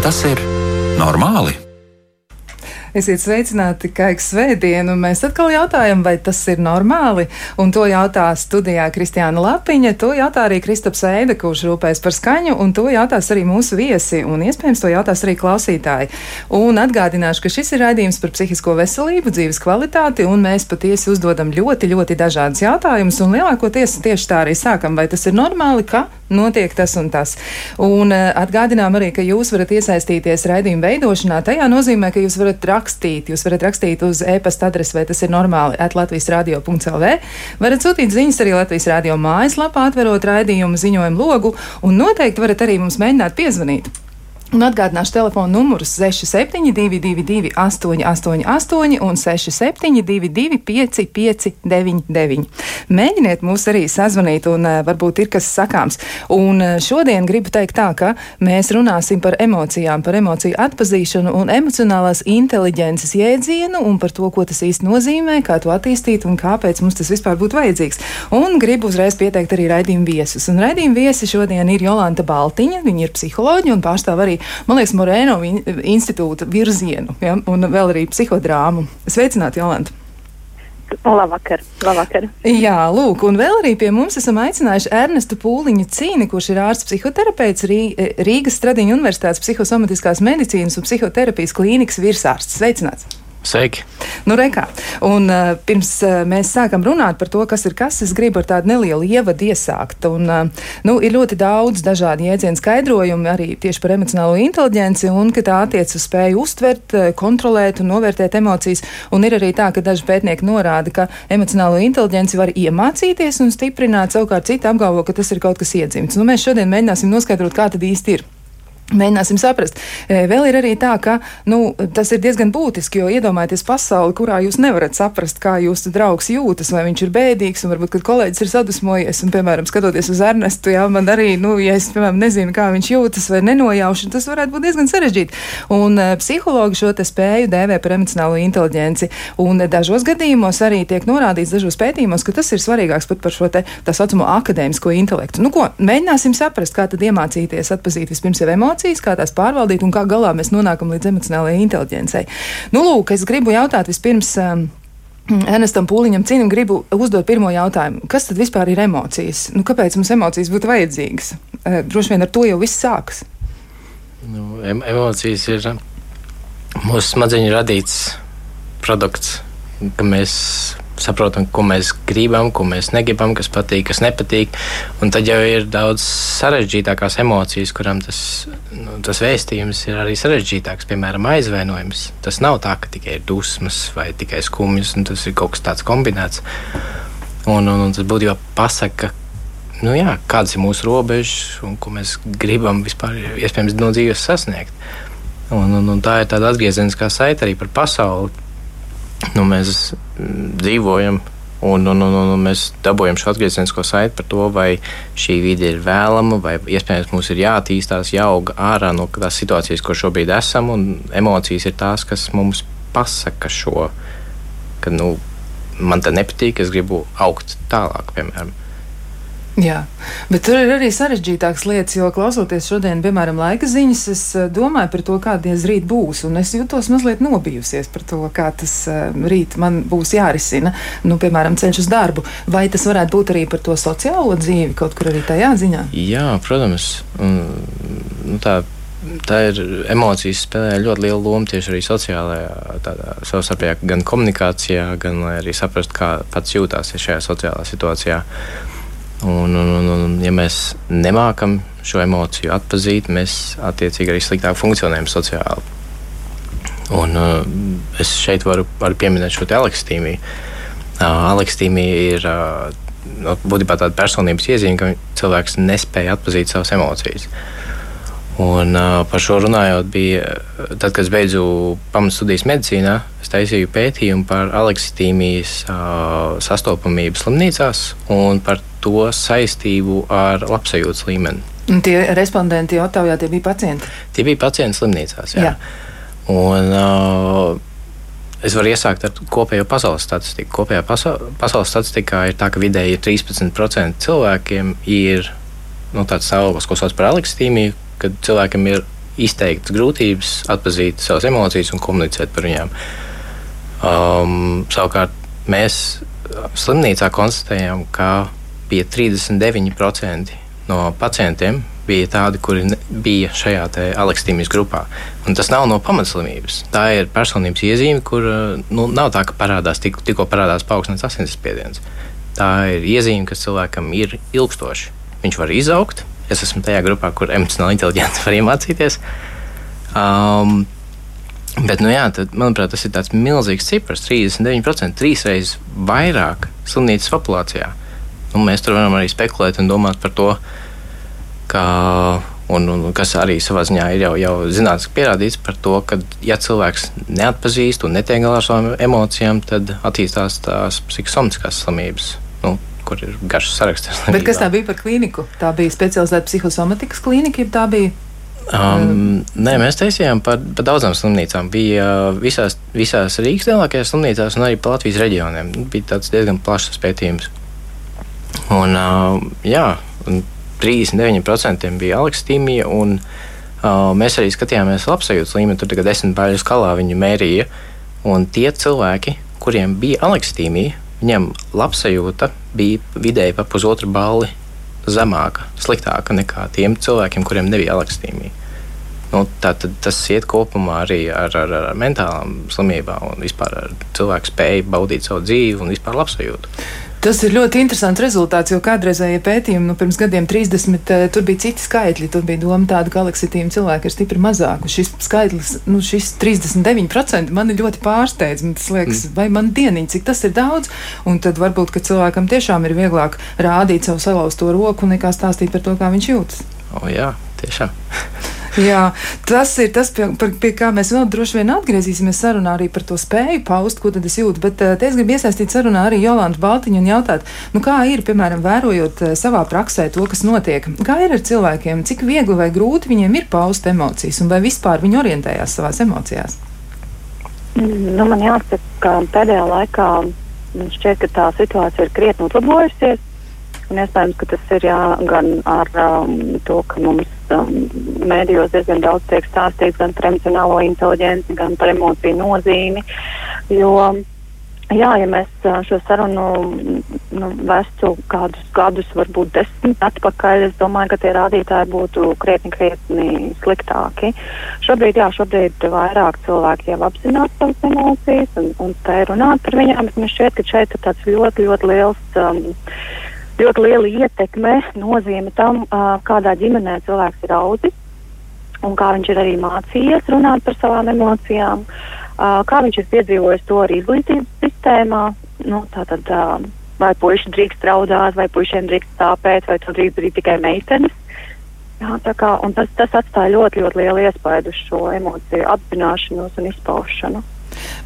Tas ir normāli? Esiet sveicināti, kā ik svētdienu. Mēs atkal jautājam, vai tas ir normāli. Un to jautā studijā Kristiāna Lapiņa, to jautā arī Kristaps Eida, kurš rūpēs par skaņu, un to jautās arī mūsu viesi, un iespējams to jautās arī klausītāji. Un atgādināšu, ka šis ir raidījums par psihisko veselību, dzīves kvalitāti, un mēs patiesi uzdodam ļoti, ļoti dažādus jautājumus, un lielākoties tieši tā arī sākam, vai tas ir normāli, ka notiek tas un tas. Un uh, atgādinām arī, ka jūs varat iesaistīties raidījuma veidošanā. Tajā nozīmē, ka jūs varat rakstīt. Jūs varat rakstīt uz e-pasta adresi, vai tas ir normāli, atlatvijas radio.lv. Varat sūtīt ziņas arī Latvijas radio mājaslapā, atverot raidījumu ziņojumu logu, un noteikti varat arī mums mēģināt piezvanīt. Un atgādināšu telefonu numurus 6722, 888, un 6722, 559, Mēģiniet mūs arī sazvanīt, un uh, varbūt ir kas sakāms. Un uh, šodien gribu teikt tā, ka mēs runāsim par emocijām, par emociju atpazīšanu un emocionālās inteliģences jēdzienu, un par to, ko tas īsti nozīmē, kā to attīstīt un kāpēc mums tas vispār būtu vajadzīgs. Un gribu uzreiz pieteikt arī raidījumu viesus. Un raidījumu viesi šodien ir Jolanta Baltiņa, viņa ir psiholoģija un pārstāv arī man liekas, Morēno institūta virzienu ja, un vēl arī psihodrāmu. Sveicināti, Jolanta! Labvakar, labvakar. Jā, lūk, un vēl arī pie mums esam aicinājuši Ernestu Pūliņu Cīni, kurš ir ārsts psihoterapeits Rīgas Stradiņu Universitātes psihosomatiskās medicīnas un psihoterapijas klīnikas virsārsts. Sveicināts! Sveiki! Nu, rekā. Un, uh, pirms uh, mēs sākam runāt par to, kas ir kas, es gribu ar tādu nelielu ievadu iesākt. Un, uh, nu, ir ļoti daudz dažādu jēdzienu skaidrojumu arī tieši par emocionālo inteligenci, un ka tā attiec uz spēju uztvert, kontrolēt un novērtēt emocijas. Un ir arī tā, ka daži pētnieki norāda, ka emocionālo inteligenci var iemācīties un stiprināt, savukārt citi apgalvo, ka tas ir kaut kas iedzimts. Nu, mēs šodien mēģināsim noskaidrot, kā tad īsti ir. Mēģināsim saprast. E, vēl ir arī tā, ka nu, tas ir diezgan būtiski, jo iedomājieties pasauli, kurā jūs nevarat saprast, kā jūsu draugs jūtas, vai viņš ir bēdīgs, un varbūt, kad kolēģis ir sadusmojies, un, piemēram, skatoties uz Ernestu, jā, man arī, nu, ja es, piemēram, nezinu, kā viņš jūtas, vai nenojaušu, tas varētu būt diezgan sarežģīti. Un uh, psihologi šo te spēju dēvē par emocionālo inteliģenci, un dažos gadījumos arī tiek norādīts dažos pētījumos, ka tas ir svarīgāks pat par šo te tā saucamo akadēmisko intelektu. Nu, ko, mēģināsim saprast, kā tad iemācīties atpazīt vispirms jau emocijas emocijas, kā tās pārvaldīt un kā galā mēs nonākam līdz emocionālajai inteligencei. Nu, lūk, es gribu jautāt vispirms. Um, Ernestam Pūliņam cīnam gribu uzdot pirmo jautājumu. Kas tad vispār ir emocijas? Nu, kāpēc mums emocijas būtu vajadzīgas? Uh, droši vien ar to jau viss sākas. Nu, em emocijas ir mūsu smadzeņu radīts produkts, ka mēs saprotam, ko mēs gribam, ko mēs negribam, kas patīk, kas nepatīk. Un tad jau ir daudz sarežģītākās emocijas, kurām tas, nu, tas vēstījums ir arī sarežģītāks. Piemēram, aizvainojums. Tas nav tā, ka tikai ir dusmas vai tikai skumjas, un tas ir kaut kas tāds kombinēts. Un, un, un tas būtībā pasaka, nu jā, kādas ir mūsu robežas un ko mēs gribam vispār iespējams no dzīves sasniegt. Un, un, un tā ir tāda atgriezeniskā saite arī par pasauli nu, mēs dzīvojam. Un, un, un, un mēs dabūjam šo atgriezenisko saiti par to, vai šī vide ir vēlama, vai iespējams mums ir jāattīstās, jāaug ārā no tās situācijas, kur šobrīd esam. Emocijas ir tās, kas mums pasaka šo, ka nu, man te nepatīk, es gribu augt tālāk, piemēram. Jā, bet tur ir arī sarežģītākas lietas, jo klausoties šodien, piemēram, laika ziņas, es eh, domāju par to, kādies rīt būs, un es jūtos mazliet nobijusies par to, kā tas uh, rīt man būs jārisina, nu, piemēram, ceļš uz darbu. Vai tas varētu būt arī par to sociālo dzīvi kaut kur arī tajā ziņā? Jā, protams. Un, nu, tā tā ir emocijas, spēlē ļoti lielu lomu tieši arī sociālajā, savstarpējā, gan komunikācijā, gan arī saprast, kā pats jūtās šajā sociālā situācijā. Un, un, un, un, ja mēs nemākam šo emociju atpazīt, mēs attiecīgi arī sliktāk funkcionējam sociāli. Un, uh, es šeit varu, varu pieminēt šo alekstīmiju. Uh, alekstīmija ir uh, būtībā tāda personības iezīme, ka cilvēks nespēja atpazīt savas emocijas. Un, uh, par šo runājot, bija tad, kad es beidzu pamatstudijas medicīnā, es taisīju pētījumu par alekstīmijas uh, sastopamību slimnīcās un par to saistību ar labsajūtas līmeni. Un tie respondenti taujā, tie bija pacienti? Tie bija pacienti slimnīcās, jā. jā. Un, uh, Es varu iesākt ar kopējo pasaules statistiku. Kopējā pasa pasaules statistikā ir tā, ka vidēji 13% cilvēkiem ir nu, tāds stāvoklis, ko sauc par alekstīmiju, kad cilvēkam ir izteiktas grūtības atpazīt savas emocijas un komunicēt par viņām. Um, savukārt mēs slimnīcā konstatējām, ka bija 39% no pacientiem bija tādi, kuri bija šajā alekstīmijas grupā. Un tas nav no pamatslimības. Tā ir personības iezīme, kur nu, nav tā, ka parādās tik, tikko parādās paaugstināts asinsspiediens. Tā ir iezīme, kas cilvēkam ir ilgstoši. Viņš var izaugt. Es esmu tajā grupā, kur emocionāli inteliģents var iemācīties. Um, Bet, nu jā, tad, manuprāt, tas ir tāds milzīgs cipars - 39%, trīs reizes vairāk slimnīcas populācijā. Nu, mēs tur varam arī spekulēt un domāt par to, ka, un, un kas arī savā ziņā ir jau, jau zinātniski pierādīts par to, ka, ja cilvēks neatpazīst un netiek galā ar savām emocijām, tad attīstās tās psihosomatiskās slimības. Nu, kur ir garš saraksts. Bet kas tā bija par klīniku? Tā bija specializēta psihosomatikas klīnika, ja tā bija Um, nē, mēs taisījām par, par daudzām slimnīcām. Bija visās, visās Rīgas lielākajās slimnīcās un arī Latvijas reģioniem. Bija tāds diezgan plašs pētījums. Un, jā, un 39% bija alekstīmija, un uh, mēs arī skatījāmies labsajūtas līmeni. Tur tagad desmit baļu skalā viņi mērīja. Un tie cilvēki, kuriem bija alekstīmija, viņiem labsajūta bija vidēji pa pusotru balli zemāka, sliktāka nekā tiem cilvēkiem, kuriem nebija alekstīmija. Nu, tā, tad, tas iet kopumā arī ar, ar, ar mentālām slimībām un vispār ar cilvēku spēju baudīt savu dzīvi un vispār labsajūtu. Tas ir ļoti interesants rezultāts, jo kādreizējie pētījumi, nu, pirms gadiem 30, eh, tur bija citi skaitļi. Tur bija doma tāda, ka aleksitīma cilvēki ir stipri mazāk. Šis skaitlis, nu, šis 39% man ir ļoti pārsteidz. Man tas liekas, mm. vai man dieniņi, cik tas ir daudz. Un tad varbūt, ka cilvēkam tiešām ir vieglāk rādīt savu salauzto roku nekā stāstīt par to, kā viņš jūtas. O, jā, tiešām. Jā, tas ir tas, pie, pie kā mēs vēl droši vien atgriezīsimies sarunā arī par to spēju paust, ko tad es jūtu. Bet uh, es gribu iesaistīt sarunā arī Jolantu Baltiņu un jautāt, nu, kā ir, piemēram, vērojot uh, savā praksē to, kas notiek. Kā ir ar cilvēkiem, cik viegli vai grūti viņiem ir paust emocijas, un vai vispār viņi orientējās savās emocijās? Nu, man jāsaka, ka pēdējā laikā man šķiet, ka tā situācija ir krietni uzlabojusies. Un iespējams, ka tas ir jā, gan ar um, to, ka mums um, mēdījos diezgan daudz tiek stāstīts gan par emocionālo inteligenci, gan par emociju nozīmi. Jo, jā, ja mēs šo sarunu nu, vestu kādus gadus, varbūt desmit atpakaļ, es domāju, ka tie rādītāji būtu krietni, krietni sliktāki. Šobrīd, jā, šobrīd vairāk cilvēki jau apzinās savas emocijas un, un spēj runāt par viņām, bet man šķiet, ka šeit ir tāds ļoti, ļoti liels. Um, ļoti liela ietekme, nozīme tam, kādā ģimenē cilvēks ir audzis un kā viņš ir arī mācījies runāt par savām emocijām, kā viņš ir piedzīvojis to arī izglītības sistēmā. Nu, tātad, vai puiši drīkst raudāt, vai puišiem drīkst stāpēt, vai to drīkst darīt tikai meitenes. Jā, kā, tas, tas atstāja ļoti, ļoti lielu iespaidu uz šo emociju apzināšanos un izpaušanu.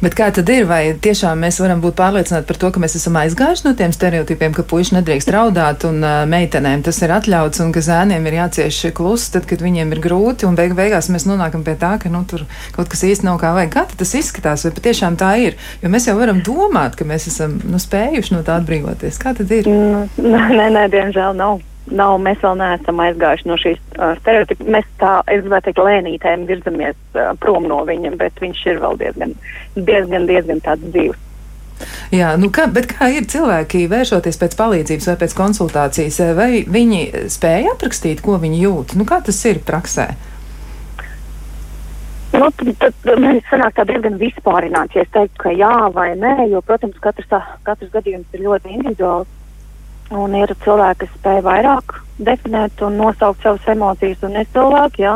Bet kā tad ir? Vai tiešām mēs varam būt pārliecināti par to, ka mēs esam aizgājuši no tiem stereotipiem, ka puiši nedrīkst raudāt un uh, meitenēm tas ir atļauts un ka zēniem ir jācieš klusi, tad, kad viņiem ir grūti un beig beigās mēs nonākam pie tā, ka nu, tur kaut kas īsti nav kā vajag. Kā tas izskatās? Vai patiešām tā ir? Jo mēs jau varam domāt, ka mēs esam nu, spējuši no tā atbrīvoties. Kā tad ir? Mm, nē, nē, diemžēl nav nav, mēs vēl neesam aizgājuši no šīs uh, stereotipa. Mēs tā, es gribētu teikt, lēnītēm virzamies uh, prom no viņa, bet viņš ir vēl diezgan, diezgan, diezgan tāds dzīves. Jā, nu kā, bet kā ir cilvēki vēršoties pēc palīdzības vai pēc konsultācijas, vai viņi spēja aprakstīt, ko viņi jūt? Nu, kā tas ir praksē? Nu, tad, man sanāk tā diezgan vispārināts, ja es teiktu, ka jā vai nē, jo, protams, katrs, katrs gadījums ir ļoti individuāls. Un ir cilvēki, kas spēj vairāk definēt un nosaukt savas emocijas, un es cilvēki, jā,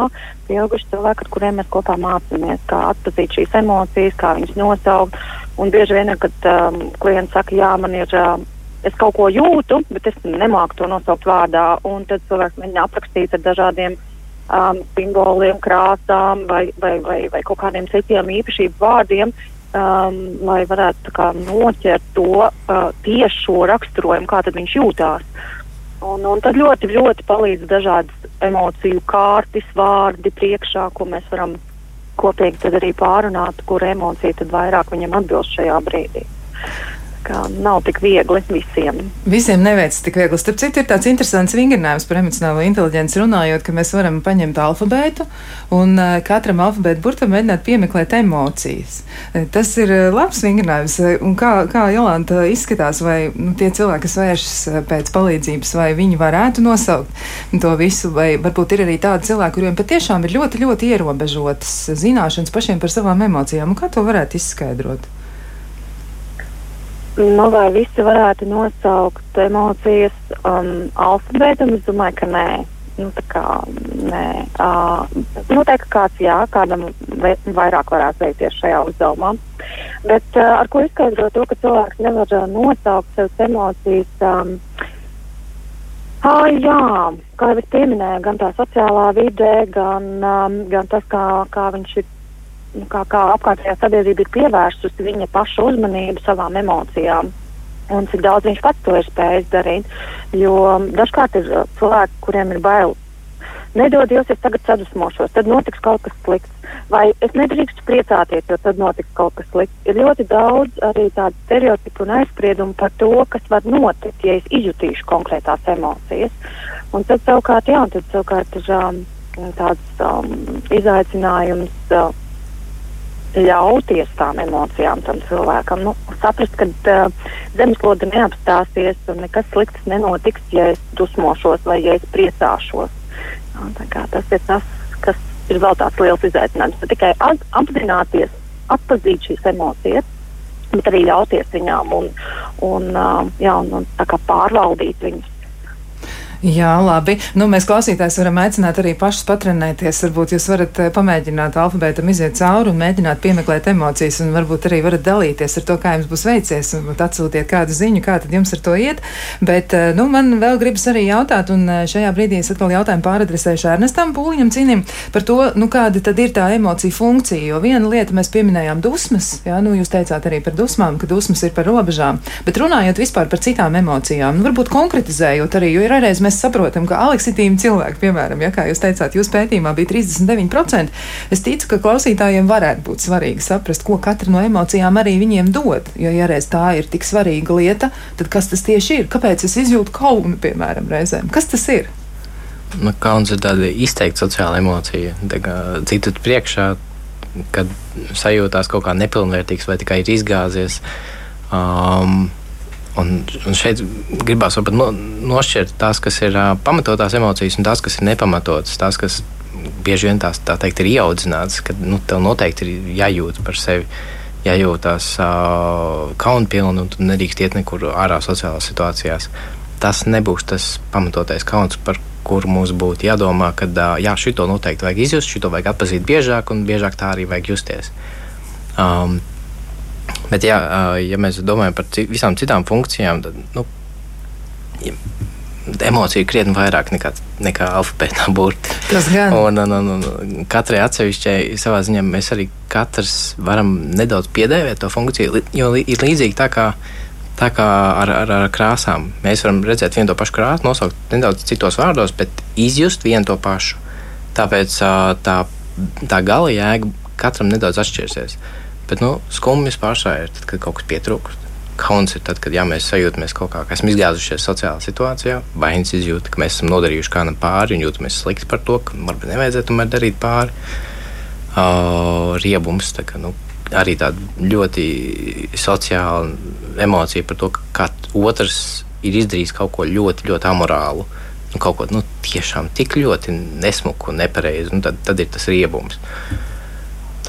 pieauguši cilvēki, ar kuriem mēs kopā mācāmies, kā atpazīt šīs emocijas, kā viņas nosaukt. Un bieži vien, kad um, klients saka, jā, man ir, uh, es kaut ko jūtu, bet es nemāku to nosaukt vārdā, un tad cilvēks mēģina aprakstīt ar dažādiem um, simboliem, krāsām vai, vai, vai, vai kaut kādiem citiem īpašību vārdiem, um, lai varētu kā, noķert to uh, tiešo raksturojumu, kā viņš jūtās. Un, un tad ļoti, ļoti palīdz dažādas emociju kārtas, vārdi priekšā, ko mēs varam kopīgi arī pārunāt, kur emocija vairāk viņam atbilst šajā brīdī. Kā nav tik viegli visiem. Visiem neveicas tik viegli. Starp citu, ir tāds interesants vingrinājums par emocionālo inteligenci runājot, ka mēs varam paņemt alfabētu un uh, katram alfabētu burtam mēģināt piemeklēt emocijas. Uh, tas ir uh, labs vingrinājums. Un kā, kā Jolanta izskatās, vai nu, tie cilvēki, kas vēršas pēc palīdzības, vai viņi varētu nosaukt to visu, vai varbūt ir arī tādi cilvēki, kuriem patiešām ir ļoti, ļoti ierobežotas zināšanas pašiem par savām emocijām. Un kā to varētu izskaidrot? Nu, vai visi varētu nosaukt emocijas um, alfabētam? Es domāju, ka nē. Nu, kā, nē. Uh, noteikti kāds, jā, kādam vairāk varētu veikties šajā uzdevumā. Bet uh, ar ko izskaidrot to, ka cilvēks nevar uh, nosaukt savas emocijas? Um, Ah, jā, kā jau es pieminēju, gan tā sociālā vidē, gan, um, gan tas, kā, kā viņš ir kā, kā apkārtējā sabiedrība ir pievērsusi viņa paša uzmanību savām emocijām. Un cik daudz viņš pats to ir spējis darīt. Jo dažkārt ir uh, cilvēki, kuriem ir bail. Nedod Dievs, es tagad sadusmošos, tad notiks kaut kas slikts. Vai es nedrīkstu priecāties, jo tad notiks kaut kas slikts. Ir ļoti daudz arī tādu stereotipu un aizspriedumu par to, kas var notikt, ja es izjutīšu konkrētās emocijas. Un tad savukārt, jā, tad savukārt ir um, tāds um, izaicinājums. Uh, ļauties tām emocijām tam cilvēkam. Nu, saprast, ka uh, zemeslode neapstāsies un nekas slikts nenotiks, ja es dusmošos vai ja es priecāšos. Jā, tas ir tas, kas ir vēl tāds liels izaicinājums. Ne tikai apzināties, atpazīt šīs emocijas, bet arī ļauties viņām un, un, uh, jā, un, un pārvaldīt viņus. Jā, labi. Nu, mēs klausītājs varam aicināt arī pašus patrenēties. Varbūt jūs varat eh, pamēģināt alfabētam iziet cauri un mēģināt piemeklēt emocijas, un varbūt arī varat dalīties ar to, kā jums būs veicies, un atsūtiet kādu ziņu, kā tad jums ar to iet. Bet, eh, nu, man vēl gribas arī jautāt, un eh, šajā brīdī es atkal jautājumu pāradresēšu Ernestam Pūliņam Cinim par to, nu, kāda tad ir tā emocija funkcija. Jo viena lieta mēs pieminējām dusmas, jā, nu, jūs teicāt arī par dusmām, ka dusmas ir par robežām, bet runājot vispār par citām emocijām, nu, varbūt konkretizējot arī, jo ir arī mēs saprotam, ka aleksitīmi cilvēki, piemēram, ja, kā jūs teicāt, jūsu pētījumā bija 39%, es ticu, ka klausītājiem varētu būt svarīgi saprast, ko katra no emocijām arī viņiem dod. Jo, ja reiz tā ir tik svarīga lieta, tad kas tas tieši ir? Kāpēc es izjūtu kaunu, piemēram, reizēm? Kas tas ir? Nu, kauns ir tāda izteikta sociāla emocija. Citu priekšā, kad sajūtās kaut kā nepilnvērtīgs vai tikai ir izgāzies. Um, Un, un šeit gribās no, nošķirt tās, kas ir uh, pamatotās emocijas, un tās, kas ir nepamatotas. Tās, kas bieži vien tās tā teikt, ir ieaudzinātas, ka nu, tev noteikti ir jājūt par sevi, jājūtās uh, kaunpilni, un tu nedrīkst iet nekur ārā sociālās situācijās. Tas nebūs tas pamatotais kauns, par kuru mums būtu jādomā, ka uh, jā, šito noteikti vajag izjust, šito vajag atpazīt biežāk, un biežāk tā arī vajag justies. Um, Bet, jā, ja mēs domājam par visām citām funkcijām, tad nu, ja, emocija ir krietni vairāk nekā, nekā alfabētā burti. Tas gan. Un, un, un, un katrai atsevišķai savā ziņā mēs arī katrs varam nedaudz piedēvēt to funkciju, jo ir līdzīgi tā kā. Tā kā ar, ar, ar krāsām. Mēs varam redzēt vienu to pašu krāsu, nosaukt nedaudz citos vārdos, bet izjust vienu to pašu. Tāpēc tā, tā gala jēga katram nedaudz atšķirsies. Bet nu, skumjas pārsvarā ir tad, kad kaut kas pietrūkst. Kauns ir tad, kad jā, mēs sajūtamies kaut kā, ka esam izgāzušies sociālā situācijā, vainas izjūta, ka mēs esam nodarījuši kādam pāri un jūtamies slikti par to, ka varbūt nevajadzētu tomēr darīt pāri. Uh, riebums, tā kā, nu, arī tāda ļoti sociāla emocija par to, ka otrs ir izdarījis kaut ko ļoti, ļoti amorālu. Nu, kaut ko nu, tiešām tik ļoti nesmuku un nepareizi, nu, tad, tad ir tas riebums.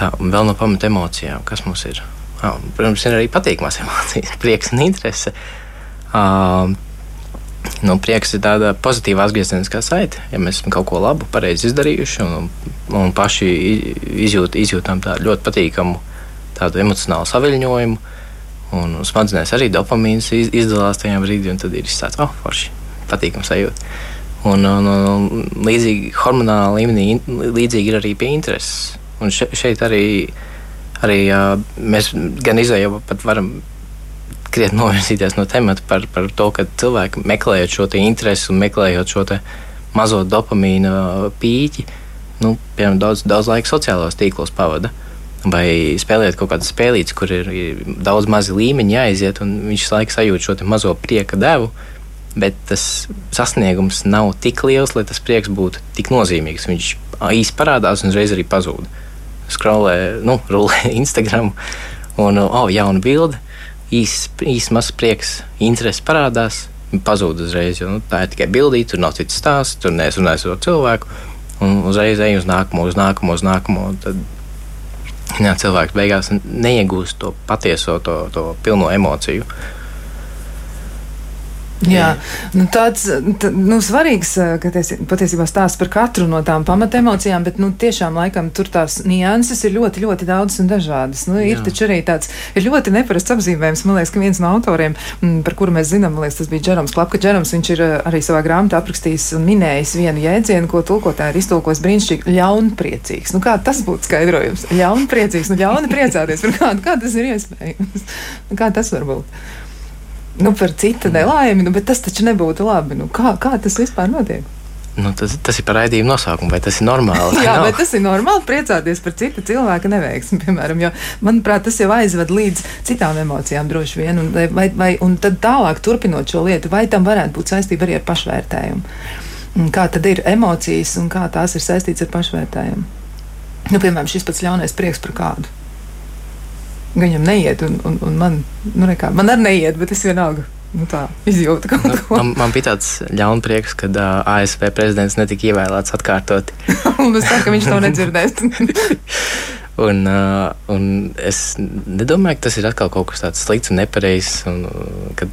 Tā, un vēl no pamata emocijām, kas mums ir. Ah, protams, ir arī patīkamās emocijas, prieks un interese. Uh, nu, prieks ir tāda pozitīva atgriezeniskā saite. Ja mēs esam kaut ko labu, pareizi izdarījuši un, un paši izjūt, izjūtam tādu ļoti patīkamu tādu emocionālu saviņojumu, un smadzenēs arī dopamīns iz, izdalās tajā brīdī, un tad ir izsācis, oh, forši, patīkams sajūta. Un, un, un līdzīgi hormonālā līmenī, līdzīgi ir arī pie intereses. Un šeit arī, arī mēs gan izējām, pat varam krietni novirzīties no temata par, par to, ka cilvēki meklējot šo interesi un meklējot šo mazo dopamīna pīķi, nu, piemēram, daudz, daudz laika sociālajos tīklos pavada. vai spēlēt kaut kādu spēlīti, kur ir, ir daudz mazi līmeņi jāiziet, un viņš laiku sajūt šo mazo prieka devu. Bet tas sasniegums nav tik liels, lai tas prieks būtu tik nozīmīgs. Viņš īsi parādās un uzreiz arī pazūd. Skrolē, nu, rulē Instagram, un, oh, jauna bilde, īsts, īsts mazs prieks, interesi parādās, pazūd uzreiz. Jo, nu, tā ir tikai bildīte, tur nav cits stāsts, tur neesmu runājis ar cilvēku. Un uzreiz ej uz nākamo, uz nākamo, uz nākamo. Tad jā, cilvēks beigās neiegūst to patieso, to, to pilno emociju. Jā, nu tāds tā, nu, svarīgs, ka tiesi, patiesībā stāsts par katru no tām pamatemocijām, bet nu, tiešām laikam tur tās nianses ir ļoti, ļoti daudzas un dažādas. Nu, ir Jā. taču arī tāds ir ļoti neparasts apzīmējums. Man liekas, ka viens no autoriem, m, par kuru mēs zinām, liekas, tas bija Džerams Klapka. Džerams, viņš ir arī savā grāmatā aprakstījis un minējis vienu jēdzienu, ko tulkotāji ir iztulkojis brīnišķīgi - ļaunpriecīgs. Nu, kā tas būtu skaidrojums? Ļaunpriecīgs, nu ļauni priecāties par kādu, kā tas ir iespējams? Kā tas var būt? Nu, par citu nelaimi, nu, bet tas taču nebūtu labi. Nu, kā, kā tas vispār notiek? Nu, tas, tas ir par raidījumu nosaukumu, vai tas ir normāli? Jā, vai tas ir normāli priecāties par citu cilvēku neveiksmi, piemēram, jo, manuprāt, tas jau aizved līdz citām emocijām droši vien, un, vai, vai, un tad tālāk turpinot šo lietu, vai tam varētu būt saistība arī ar pašvērtējumu. Kā tad ir emocijas un kā tās ir saistītas ar pašvērtējumu? Nu, piemēram, šis pats ļaunais prieks par kādu viņam neiet, un, un, un man, nu, nekā, man arī neiet, bet es vienalga. Nu tā izjūta kaut nu, ko. Man, man bija tāds ļaunprieks, ka uh, ASV prezidents netika ievēlēts atkārtot. un es ceru, ka viņš to nedzirdēs. un, uh, un es nedomāju, ka tas ir atkal kaut kas tāds slikts un nepareizs, un ka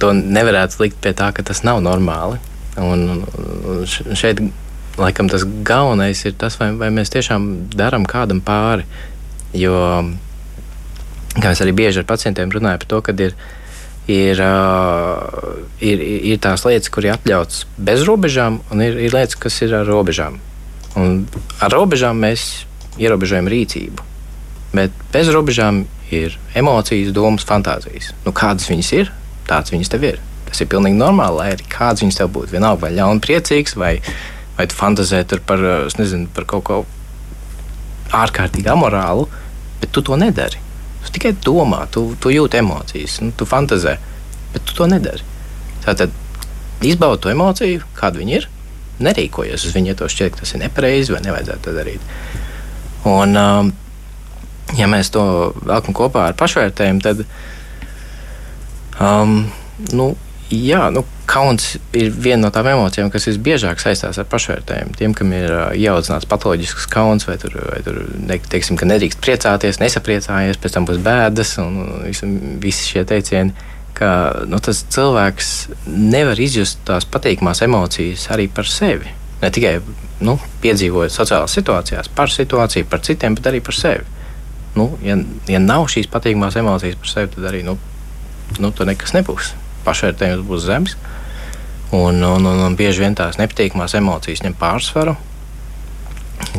to nevarētu likt pie tā, ka tas nav normāli. Un, un šeit laikam tas galvenais ir tas, vai, vai mēs tiešām darām kādam pāri. Jo kā es arī bieži ar pacientiem runāju par to, ka ir, ir, ir, ir tās lietas, kur ir atļauts bez robežām, un ir, ir lietas, kas ir ar robežām. Un ar robežām mēs ierobežojam rīcību, bet bez robežām ir emocijas, domas, fantāzijas. Nu, kādas viņas ir, tāds viņas tev ir. Tas ir pilnīgi normāli, lai arī kāds viņas tev būtu. Vienalga, vai ļaunprātīgs, vai, vai tu fantāzē par, nezinu, par kaut ko ārkārtīgi amorālu, bet tu to nedari. Tu tikai domā, tu, tu jūti emocijas, nu, tu fantazē, bet tu to nedari. Tātad izbaudi to emociju, kāda viņa ir, nerīkojies uz viņu, ja to šķiet, ka tas ir nepareizi vai nevajadzētu to darīt. Un, um, ja mēs to velkam kopā ar pašvērtējumu, tad um, nu, Jā, nu, kauns ir viena no tām emocijām, kas visbiežāk saistās ar pašvērtējumu. Tiem, kam ir ieaudzināts patoloģisks kauns, vai tur, vai tur ne, teiksim, nedrīkst priecāties, nesapriecājies, pēc tam būs bēdas un visi, visi šie teicieni. Ka nu, tas cilvēks nevar izjust tās patīkamās emocijas arī par sevi. Ne tikai nu, piedzīvojot sociālās situācijās, par situāciju, par citiem, bet arī par sevi. Nu, ja, ja nav šīs patīkamās emocijas par sevi, tad arī nu, nu, nekas nebūs pašvērtējums būs zems. Un, un, un, un bieži vien tās nepatīkamās emocijas ņem pārsvaru.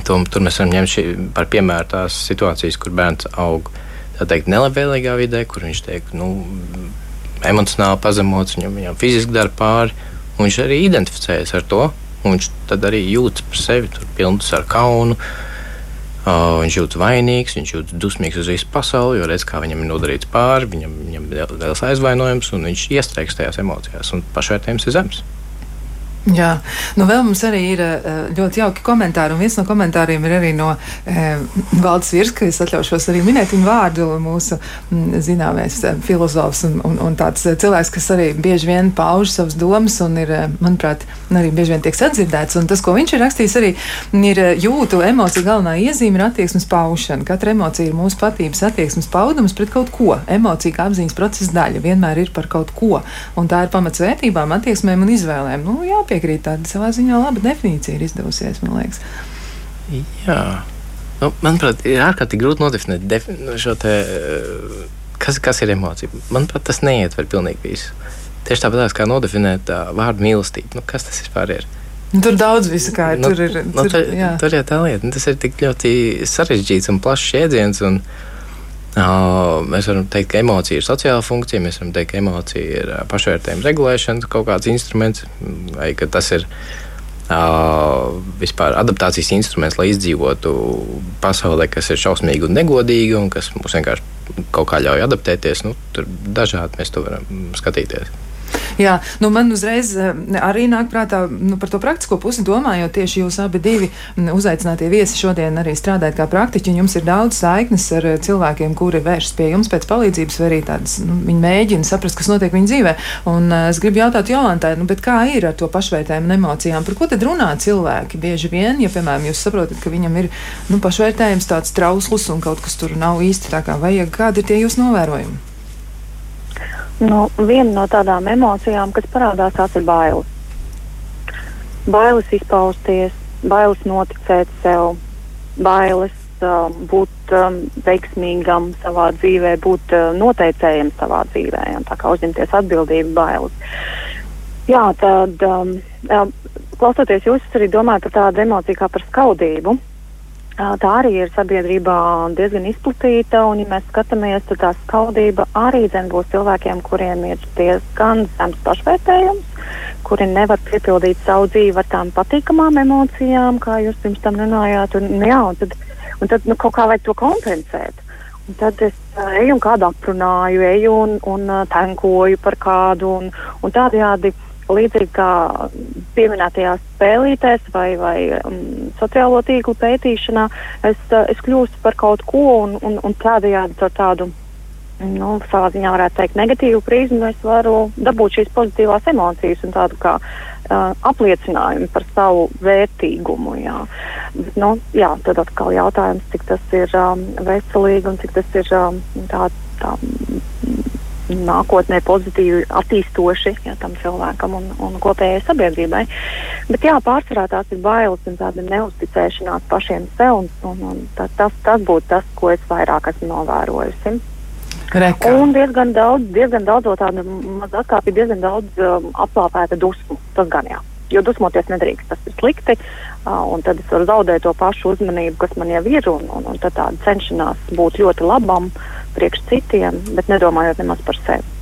To, tur mēs varam ņemt šī, par piemēru tās situācijas, kur bērns aug teikt, nelabvēlīgā vidē, kur viņš tiek nu, emocionāli pazemots, viņam, viņam fiziski dara pāri. Viņš arī identificējas ar to. Viņš tad arī jūtas par sevi, tur pilns ar kaunu. Uh, Uh, viņš jūtas vainīgs, viņš jūtas dusmīgs uz visu pasauli, jo redz, kā viņam ir nodarīts pāri, viņam, viņam ir liels aizvainojums, un viņš iestrēgs tajās emocijās, un pašvērtējums ir zems. Jā, nu vēl mums arī ir eh, ļoti jauki komentāri, un viens no komentāriem ir arī no e, Valdes Virska, es atļaušos arī minēt viņu vārdu, mūsu m, mm, zināmais eh, filozofs un, un, un tāds cilvēks, kas arī bieži vien pauž savas domas un ir, manuprāt, arī bieži vien tiek sadzirdēts, un tas, ko viņš ir rakstījis, arī ir jūtu emociju galvenā iezīme ir attieksmes paušana. Katra emocija ir mūsu patības attieksmes paudums pret kaut ko. Emocija kā apziņas procesa daļa vienmēr ir par kaut ko, un tā ir pamats vērtībām, attieksmēm un izvēlēm. Nu, jā, piekrīt. Tāda savā ziņā laba definīcija ir izdevusies, man liekas. Jā. Nu, manuprāt, ir ārkārtīgi grūti nodefinēt defi šo te, kas, kas ir emocija. Manuprāt, tas neietver pilnīgi visu. Tieši tāpat kā nodefinēt uh, vārdu mīlestību. Nu, kas tas vispār ir? Nu, tur daudz visu kā ir. Nu, tur ir, nu, tur, jā. tur ir tā lieta. Nu, tas ir tik ļoti sarežģīts un plašs jēdziens. Un, Uh, mēs varam teikt, ka emocija ir sociāla funkcija, mēs varam teikt, ka emocija ir pašvērtējuma regulēšanas kaut kāds instruments, vai ka tas ir Uh, vispār adaptācijas instruments, lai izdzīvotu pasaulē, kas ir šausmīga un negodīga, un kas mums vienkārši kaut kā ļauj adaptēties. Nu, tur dažādi mēs to varam skatīties. Jā, nu man uzreiz eh, arī nāk prātā nu, par to praktisko pusi domājot, tieši jūs abi divi uzaicinātie viesi šodien arī strādājat kā praktiķi, un jums ir daudz saiknes ar eh, cilvēkiem, kuri vēršas pie jums pēc palīdzības, vai arī tādas, nu, viņi mēģina saprast, kas notiek viņu dzīvē. Un uh, es gribu jautāt Jolantai, nu, kā ir ar to pašvērtējumu un emocijām? Par ko tad runā cilvēki? Bieži vien, ja, piemēram, jūs saprotat, ka viņam ir nu, pašvērtējums tāds trausls un kaut kas tur nav īsti tā kā vajag, kādi ir tie jūsu novērojumi? Nu, viena no tādām emocijām, kas parādās, tās ir bailes. Bailes izpausties, bailes noticēt sev, bailes uh, būt um, veiksmīgam savā dzīvē, būt uh, noteicējam savā dzīvē, un tā kā uzņemties atbildību, bailes. Jā, tad um, klausoties jūs, arī domājat par tādu emociju kā par skaudību. Tā arī ir sabiedrībā diezgan izplatīta, un, ja mēs skatāmies, tad tā skaudība arī būs cilvēkiem, kuriem ir diezgan zems pašvērtējums, kuri nevar piepildīt savu dzīvi ar tām patīkamām emocijām, kā jūs pirms tam runājāt. Un, jā, un tad, un tad nu, kaut kā vajag to kompensēt. Un tad es eju un kādu aprunāju, eju un, un tankoju par kādu, un, un tādējādi līdzīgi kā pieminētajās spēlītēs vai, vai um, sociālo tīklu pētīšanā, es, uh, es kļūstu par kaut ko un, un, un tādējādi ar tādu. Nu, savā ziņā varētu teikt, negatīvu prizmu, es varu dabūt šīs pozitīvās emocijas un tādu kā uh, apliecinājumu par savu vērtīgumu. Jā. Bet, nu, jā, tad atkal jautājums, cik tas ir um, veselīgi un cik tas ir um, tā, tā nākotnē pozitīvi attīstoši ja, tam cilvēkam un, un kopējai sabiedrībai. Bet jā, pārsvarā tās ir bailes un tāda neusticēšanās pašiem sev, un, un, un tā, tas, tas būtu tas, ko es vairāk esmu novērojusi. Reka. Un diezgan daudz, diezgan daudz tādu mazu atkāpju, diezgan daudz um, aplāpēta dusmu. Tas gan jā. Jo dusmoties nedrīkst, tas ir slikti. Uh, un tad es varu zaudēt to pašu uzmanību, kas man jau ir, un, un, un tad tāda cenšanās būt ļoti labam priekš citiem, bet nedomājot nemaz par sevi.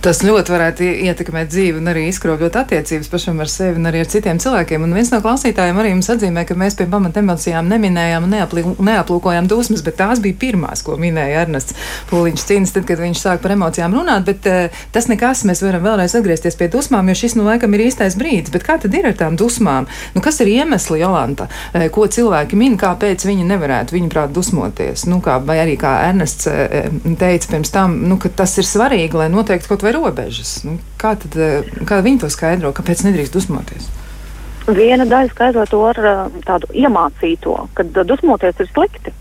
Tas ļoti varētu ietekmēt dzīvi un arī izkropļot attiecības pašam ar sevi un arī ar citiem cilvēkiem. Un viens no klausītājiem arī mums atzīmē, ka mēs pie pamata emocijām neminējām un neaplūkojām dusmas, bet tās bija pirmās, ko minēja Ernests Pūliņš Cīnis, tad, kad viņš sāk par emocijām runāt. Bet uh, tas nekas, mēs varam vēlreiz atgriezties pie dusmām, jo šis nu laikam ir īstais brīdis. Bet kā tad ir ar tām dusmām? Nu, kas ir iemesli, Jolanta, uh, ko cilvēki min, kāpēc viņi nevarētu, viņuprāt, dusmoties? Nu, kā, vai arī kā Ernests uh, teica pirms tam, nu, ka tas ir svarīgi, lai noteikti kaut vai robežas. Nu, kā, tad, eh, kā viņi to skaidro? Kāpēc nedrīkst dusmoties? Viena daļa skaidro to ar eh, tādu iemācīto, ka eh, dusmoties ir slikti.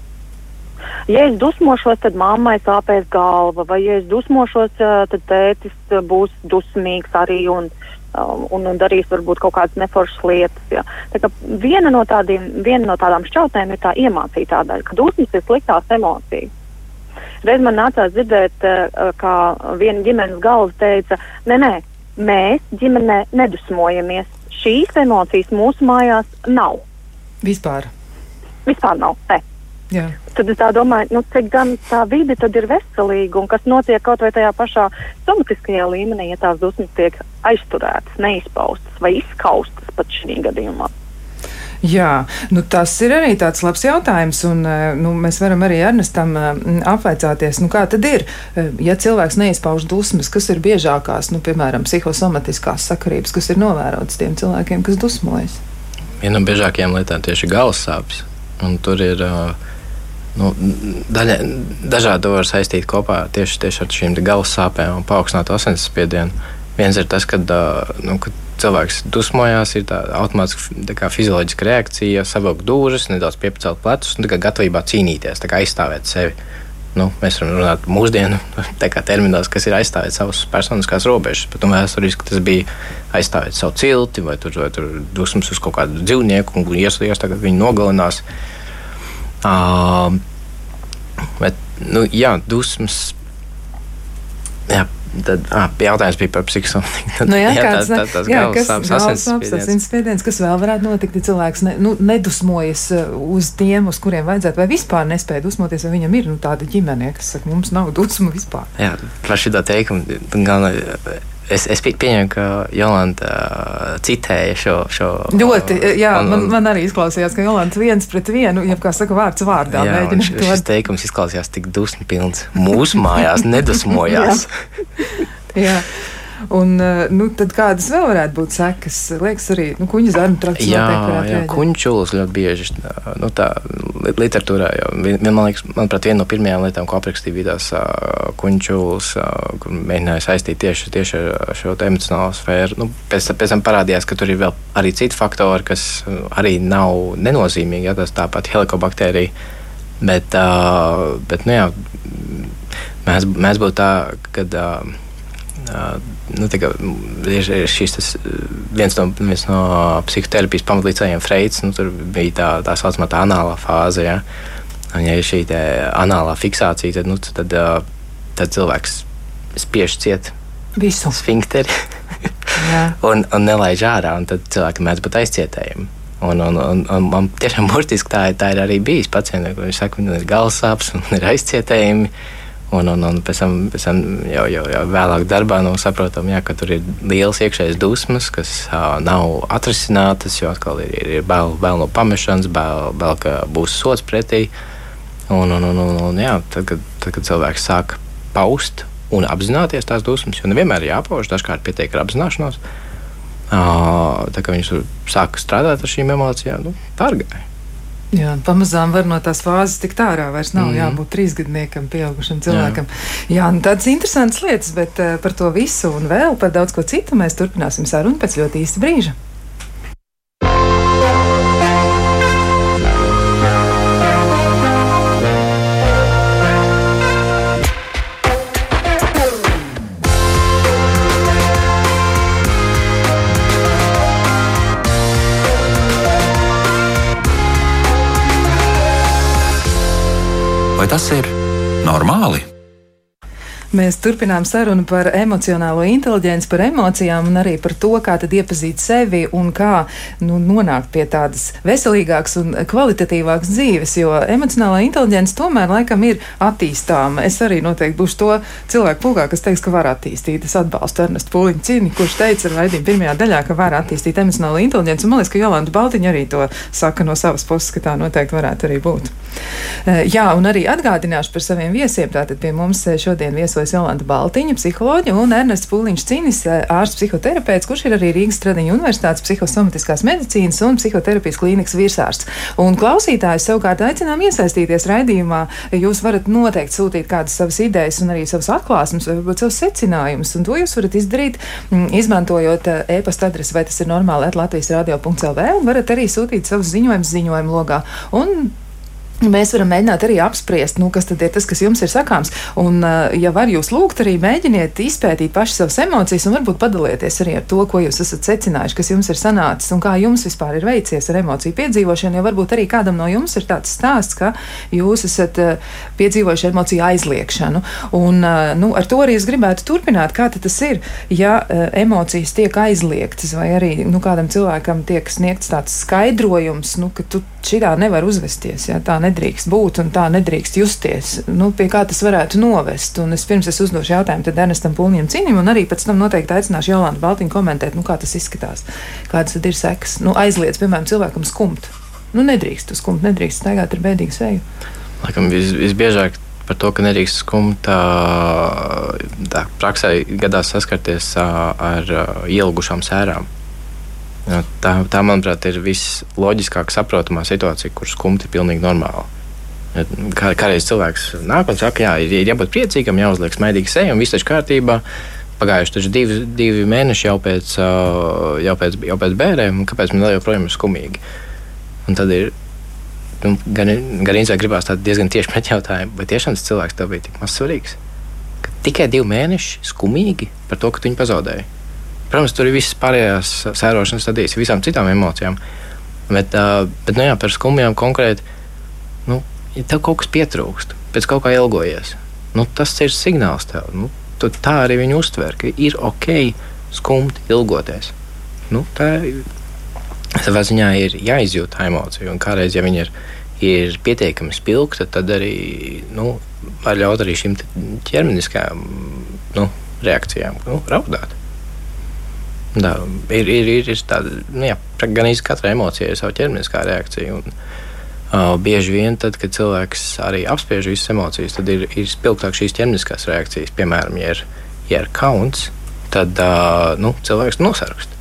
Ja es dusmošos, tad mammai sāpēs galva, vai ja es dusmošos, tad tētis būs dusmīgs arī un, un, un darīs varbūt kaut kādas neforšas lietas. Ja. Tā viena no, tādiem, viena no tādām šķautnēm ir tā iemācītā daļa, ka dusmas ir sliktās emocijas. Reiz man nācās dzirdēt, uh, kā viena ģimenes galva teica, nē, nē, mēs ģimenē nedusmojamies. Šīs emocijas mūsu mājās nav. Vispār. Vispār nav. Ne. Jā. Tad es domāju, nu, cik gan tā vide ir veselīga un kas notiek kaut vai tajā pašā somatiskajā līmenī, ja tās dusmas tiek aizturētas, neizpaustas vai izskaustas pat šī gadījumā. Jā, nu tas ir arī tāds labs jautājums, un eh, nu, mēs varam arī Ernestam eh, apvaicāties, nu kā tad ir, eh, ja cilvēks neizpauž dusmas, kas ir biežākās, nu, piemēram, psihosomatiskās sakarības, kas ir novērotas tiem cilvēkiem, kas dusmojas? Viena no biežākajām lietām tieši galvas sāpes, un tur ir. Nu, daļa, dažādi var saistīt kopā tieši, tieši ar šīm galvas sāpēm un paaugstinātu asinsspiedienu. Viens ir tas, kad, nu, kad cilvēks dusmojās, ir tā automātiska fizioloģiska reakcija, savilkt dūžas, nedaudz piepacelt plecus un gatavībā cīnīties, aizstāvēt sevi. Nu, mēs varam runāt par mūsdienu terminos, kas ir aizstāvēt savas personiskās robežas. Nu, vēsturiski tas bija aizstāvēt savu cilti vai, tur, vai tur dusmas uz kaut kādu dzīvnieku un iestāties, tagad viņu nogalinās. Uh, bet, nu, jā, dusmas. Jā, Tad ah, jautājums bija par psihosomatiku. Nu, jā, jā, kāds, tā, tā, jā, kas, galvas asinsspiediens, kas vēl varētu notikt, ja cilvēks ne, nu, nedusmojas uz tiem, uz kuriem vajadzētu, vai vispār nespēja dusmoties, vai viņam ir nu, tāda ģimene, kas saka, mums nav dusmu vispār. Jā, par šo teikumu gan es, es pieņemu, ka Jolanta uh, citēja šo. šo ļoti, jā, un, man, man arī izklausījās, ka Jolanta viens pret vienu, ja kā saka, vārds vārdā. Jā, šis, šis teikums izklausījās tik dusmu pilns. Mūsu mājās nedusmojās. jā. Un, eh, nu, tad kādas vēl varētu būt sekas? Liekas, arī nu, kuģa zarnu trakts. Jā, jā kuņķulis ļoti bieži nu, tā literatūrā. Jau, vien, man liekas, manuprāt, viena no pirmajām lietām, ko aprakstīja vidās kuņķulis, uh, kur mēģināja saistīt tieši, tieši ar šo emocionālo sfēru. Nu, pēc, pēc tam parādījās, ka tur ir vēl arī citi faktori, kas arī nav nenozīmīgi. Ja, tas tāpat helikobakterija. Bet, uh, bet nu, jā, mēs, mēs būtu tā, ka. Uh, nu, kā, ir, ir šis, tas, viens, no, viens no psihoterapijas pamatlīdzējiem Freids. Nu, tur bija tā, tā saucamā tā anālā fāze. Ja? Un, ja ir šī anālā fiksācija, tad, nu, tad, tad cilvēks spiež ciet visu sfinkteri un, un nelaiž ārā. Tad cilvēkam mēdz būt aizcietējumi. Un, un, un, un man tiešām burtiski tā, tā ir arī bijis pacientiem, kuriem saka, ka ir galvasāpes un ir aizcietējumi. Un, un, un pēc tam, pēc tam jau, jau, jau vēlāk darbā nu, saprotam, jā, ka tur ir liels iekšējs dusmas, kas uh, nav atrisinātas, jo atkal ir, ir, ir bail, bail no pamešanas, bail, bail, ka būs sots pretī. Un, un, un, un, un, jā, tad, kad, tad, kad cilvēks sāk paust un apzināties tās dusmas, jo nevienmēr ir jāpauž, dažkārt pietiek ar apzināšanos. Uh, tā kā viņš sāk strādāt ar šīm emocijām, nu, tā ir gāja. Jā, pamazām var no tās fāzes tikt ārā. Vairs nav mm. jābūt trīsgadniekam, pieaugušam cilvēkam. Jā, Jā nu, tādas interesantas lietas, bet uh, par to visu un vēl par daudz ko citu mēs turpināsim sarunu pēc ļoti īsta brīža. Tas ir normāli? Mēs turpinām sarunu par emocionālo inteligenci, par emocijām un arī par to, kā iepazīt sevi un kā nu, nonākt pie tādas veselīgākas un kvalitatīvākas dzīves. Jo emocionālā inteligence tomēr laikam ir attīstāma. Es arī noteikti būšu to cilvēku pulkā, kas teiks, ka var attīstīt. Es atbalstu Ernestu Pūliņu cīni, kurš teica raidījuma pirmajā daļā, ka var attīstīt emocionālo inteligenci. Un man liekas, ka Jolanta Baltiņa arī to saka no savas puses, ka tā noteikti varētu arī būt. Eh, jā, un arī atgādināšu par saviem viesiem. Tātad pie mums eh, šodien viesos viesojas Jolanta Baltiņa, psiholoģija, un Ernests Pūliņš Cinis, eh, ārsts psihoterapeits, kurš ir arī Rīgas Stradiņa Universitātes psihosomatiskās medicīnas un psihoterapijas klīnikas virsārsts. Un klausītājus savukārt aicinām iesaistīties raidījumā. Jūs varat noteikti sūtīt kādas savas idejas un arī savas atklāsmes, varbūt savus secinājumus, un to jūs varat izdarīt, mm, izmantojot eh, e-pasta adresi, vai tas ir normāli, at Latvijas radio.lv, un varat arī sūtīt savus ziņojumus ziņojumu logā. Un Mēs varam mēģināt arī apspriest, nu, kas tad ir tas, kas jums ir sakāms. Un, uh, ja var jūs lūgt, arī mēģiniet izpētīt paši savas emocijas un varbūt padalieties arī ar to, ko jūs esat secinājuši, kas jums ir sanācis un kā jums vispār ir veicies ar emociju piedzīvošanu. Jo varbūt arī kādam no jums ir tāds stāsts, ka jūs esat uh, piedzīvojuši emociju aizliekšanu. Un, uh, nu, ar to arī es gribētu turpināt, kā tas ir, ja emocijas tiek aizliegtas, vai arī nu, kādam cilvēkam tiek sniegts tāds skaidrojums, nu, ka tu šitā nevar uzvesties. Ja, tā nedrīkst būt un tā nedrīkst justies. Nu, pie kā tas varētu novest? Un es pirms es uzdošu jautājumu Ernestam Pulņam Cinim, un arī pēc tam noteikti aicināšu Jolantu Baltiņu komentēt, nu, kā tas izskatās, kādas ir sekas. Nu, aizliedz, piemēram, cilvēkam skumt. Nu, nedrīkst skumt, nedrīkst staigāt ar bēdīgu seju. Laikam vis, visbiežāk par to, ka nedrīkst skumt, tā praksē gadās saskarties ar ielgušām sērām. Tā, tā, manuprāt, ir visloģiskāk saprotamā situācija, kur skumti ir pilnīgi normāli. Kā, kādreiz cilvēks nāk un saka, jā, ir, jābūt priecīgam, jāuzliek smaidīga seja un viss taču kārtībā. Pagājuši taču divi, divi mēneši jau pēc, jau pēc, jau pēc bērniem, kāpēc man joprojām ir skumīgi. Un tad ir nu, gan, gan īstenībā gribās diezgan tieši pretjautājumu, vai tiešām tas cilvēks tev bija tik maz svarīgs. Ka tikai divi mēneši skumīgi par to, ka tu viņu pazaudēji. Protams, tur ir visas pārējās sērošanas stadijas, visām citām emocijām. Bet, bet nu jā, par skumjām konkrēti, nu, ja tev kaut kas pietrūkst, pēc kaut kā ilgojies, nu, tas ir signāls tev. Nu, tu tā arī viņu uztver, ka ir ok skumti, ilgoties. Nu, tā savā ziņā ir jāizjūt tā emocija, un kādreiz, ja viņi ir, ir pietiekami spilgti, tad arī nu, var ļaut arī šīm ķermeniskajām nu, reakcijām nu, raudāt. Da, ir, ir, ir, ir tāda, nu, jā, gan īsti katrai emocijai ir sava ķermeniskā reakcija. Un, uh, bieži vien, tad, kad cilvēks arī apspiež visas emocijas, tad ir, ir spilgtāk šīs ķermeniskās reakcijas. Piemēram, ja ir, ja ir kauns, tad uh, nu, cilvēks nosargst.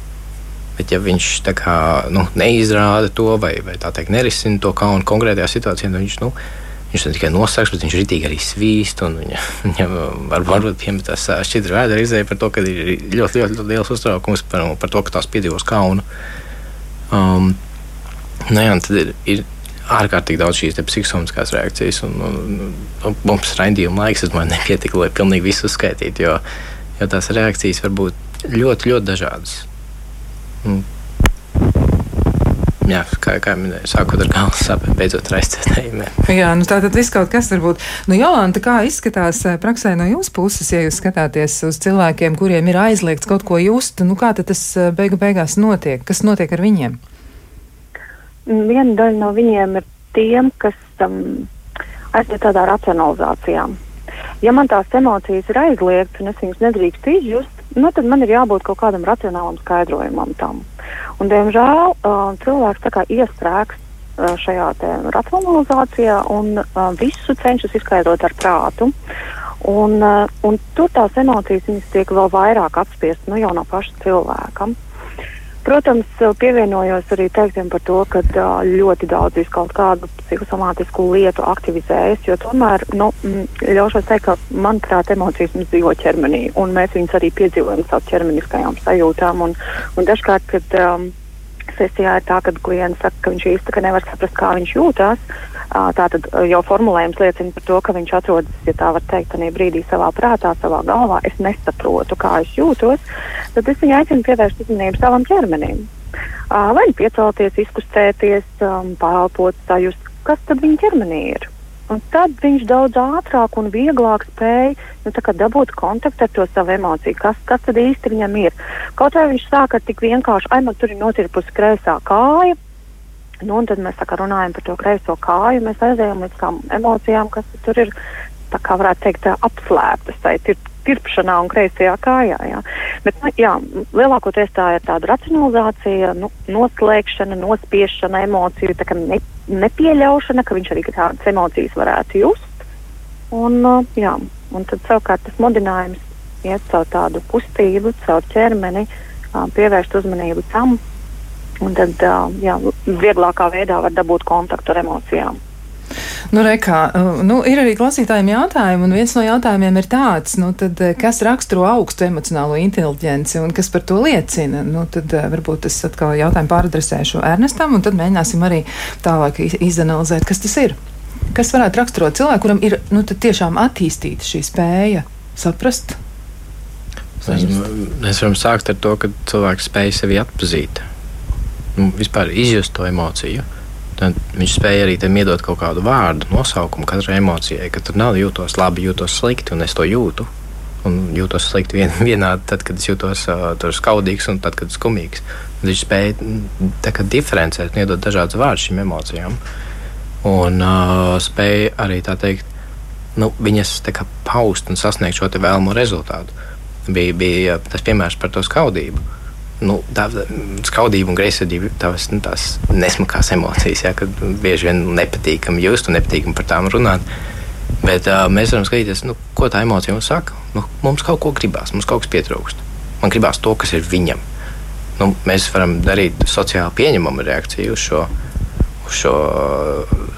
Bet, ja viņš kā, nu, neizrāda to vai, vai teikt, nerisina to kaunu konkrētajā situācijā, tad viņš nu, Viņš ne tikai nosauks, bet viņš rītīgi arī svīst. Viņa, viņa var, varbūt piemetās šķidra vēdera izēja par to, ka ir ļoti, ļoti, ļoti liels uztraukums par, par to, ka tās piedzīvos kaunu. Um, nu, jā, tad ir, ir ārkārtīgi daudz šīs psiholoģiskās reakcijas, un, un, un mums raidījuma laiks, es domāju, nepietika, lai pilnīgi visu uzskaitītu, jo, jo tās reakcijas var būt ļoti, ļoti dažādas. Un, jā, kā, kā minēju, sākot ar galvas sāpēm, beidzot ar aizcietējumiem. Jā, nu tā tad viss kaut kas tur būtu. Nu, Jolanta, kā izskatās eh, praksē no jūsu puses, ja jūs skatāties uz cilvēkiem, kuriem ir aizliegts kaut ko just, nu kā tad tas eh, beigu beigās notiek? Kas notiek ar viņiem? Viena daļa no viņiem ir tiem, kas um, aiziet tādā racionalizācijā. Ja man tās emocijas ir aizliegtas un es viņas nedrīkst izjust, nu, tad man ir jābūt kaut kādam racionālam skaidrojumam tam. Un, diemžēl uh, cilvēks iestrēgst uh, šajā racionalizācijā un uh, visu cenšas izskaidrot ar prātu. Un, uh, un tur tās emocijas tiek vēl vairāk apspiestas nu, jau no paša cilvēka. Protams, pievienojos arī teiktiem par to, ka ļoti daudz kaut kādu psihosomātisku lietu aktivizējas, jo tomēr, nu, ļaušos teikt, ka, manuprāt, emocijas mums dzīvo ķermenī, un mēs viņus arī piedzīvojam savu ķermeniskajām sajūtām, un, un dažkārt, kad um, sesijā ir tā, ka klients saka, ka viņš ka nevar saprast, kā viņš jūtas, Tātad jau formulējums liecina par to, ka viņš atrodas, ja tā var teikt, tajā brīdī savā prātā, savā galvā. Es nesaprotu, kā es jūtos. Tad es viņu aicinu pievērst uzmanību savam ķermenim. Vai nu piecelties, izkustēties, pārelpot, sajust, kas tad viņa ķermenī ir. Un tad viņš daudz ātrāk un vieglāk spēja nu, dabūt kontaktu ar to savu emociju, kas, kas tad īsti viņam ir. Kaut vai viņš sāk ar tik vienkārši, ai, man tur ir notirpusi kreisā kāja, Nu, un tad mēs kā, runājam par to kreiso kāju, mēs aizējām līdz tām emocijām, kas tur ir, tā kā varētu teikt, apslēptas tajā tir, tirpšanā un kreisajā kājā. Jā. Bet, nu, jā, lielākoties tā ir tāda racionalizācija, nu, noslēgšana, nospiešana, emociju ne, nepieļaušana, ka viņš arī tādas emocijas varētu just. Un, jā, un tad savukārt tas modinājums iet caur tādu kustību, caur ķermeni, pievērst uzmanību tam, Un tad jā, vieglākā veidā var dabūt kontaktu ar emocijām. Nu, rekā, nu, ir arī klausītājiem jautājumi, un viens no jautājumiem ir tāds, nu, tad, kas raksturo augstu emocionālo inteliģenci un kas par to liecina. Nu, tad varbūt es atkal jautājumu pāradresēšu Ernestam, un tad mēģināsim arī tālāk izanalizēt, kas tas ir. Kas varētu raksturot cilvēku, kuram ir nu, tiešām attīstīta šī spēja saprast? Mēs, varam sākt ar to, ka cilvēks spēj sevi atpazīt nu, vispār izjust to emociju. Tad viņš spēja arī tam iedot kaut kādu vārdu, nosaukumu katrai emocijai, ka tur nav jūtos labi, jūtos slikti, un es to jūtu. Un jūtos slikti vien, vienādi, tad, kad es jūtos uh, skaudīgs un tad, kad skumīgs. Tad viņš spēja diferencēt un iedot dažādas vārdus šīm emocijām. Un uh, spēja arī tā teikt, nu, viņas tā paust un sasniegt šo vēlamo rezultātu. Bija, bija tas piemērs par to skaudību nu, tā skaudība un greizsirdība, tās, nu, tās nesmakās emocijas, ja, kad bieži vien nepatīkami just un nepatīkami par tām runāt. Bet uh, mēs varam skatīties, nu, ko tā emocija mums saka. Nu, mums kaut ko gribās, mums kaut kas pietrūkst. Man gribās to, kas ir viņam. Nu, mēs varam darīt sociāli pieņemamu reakciju uz šo, uz šo,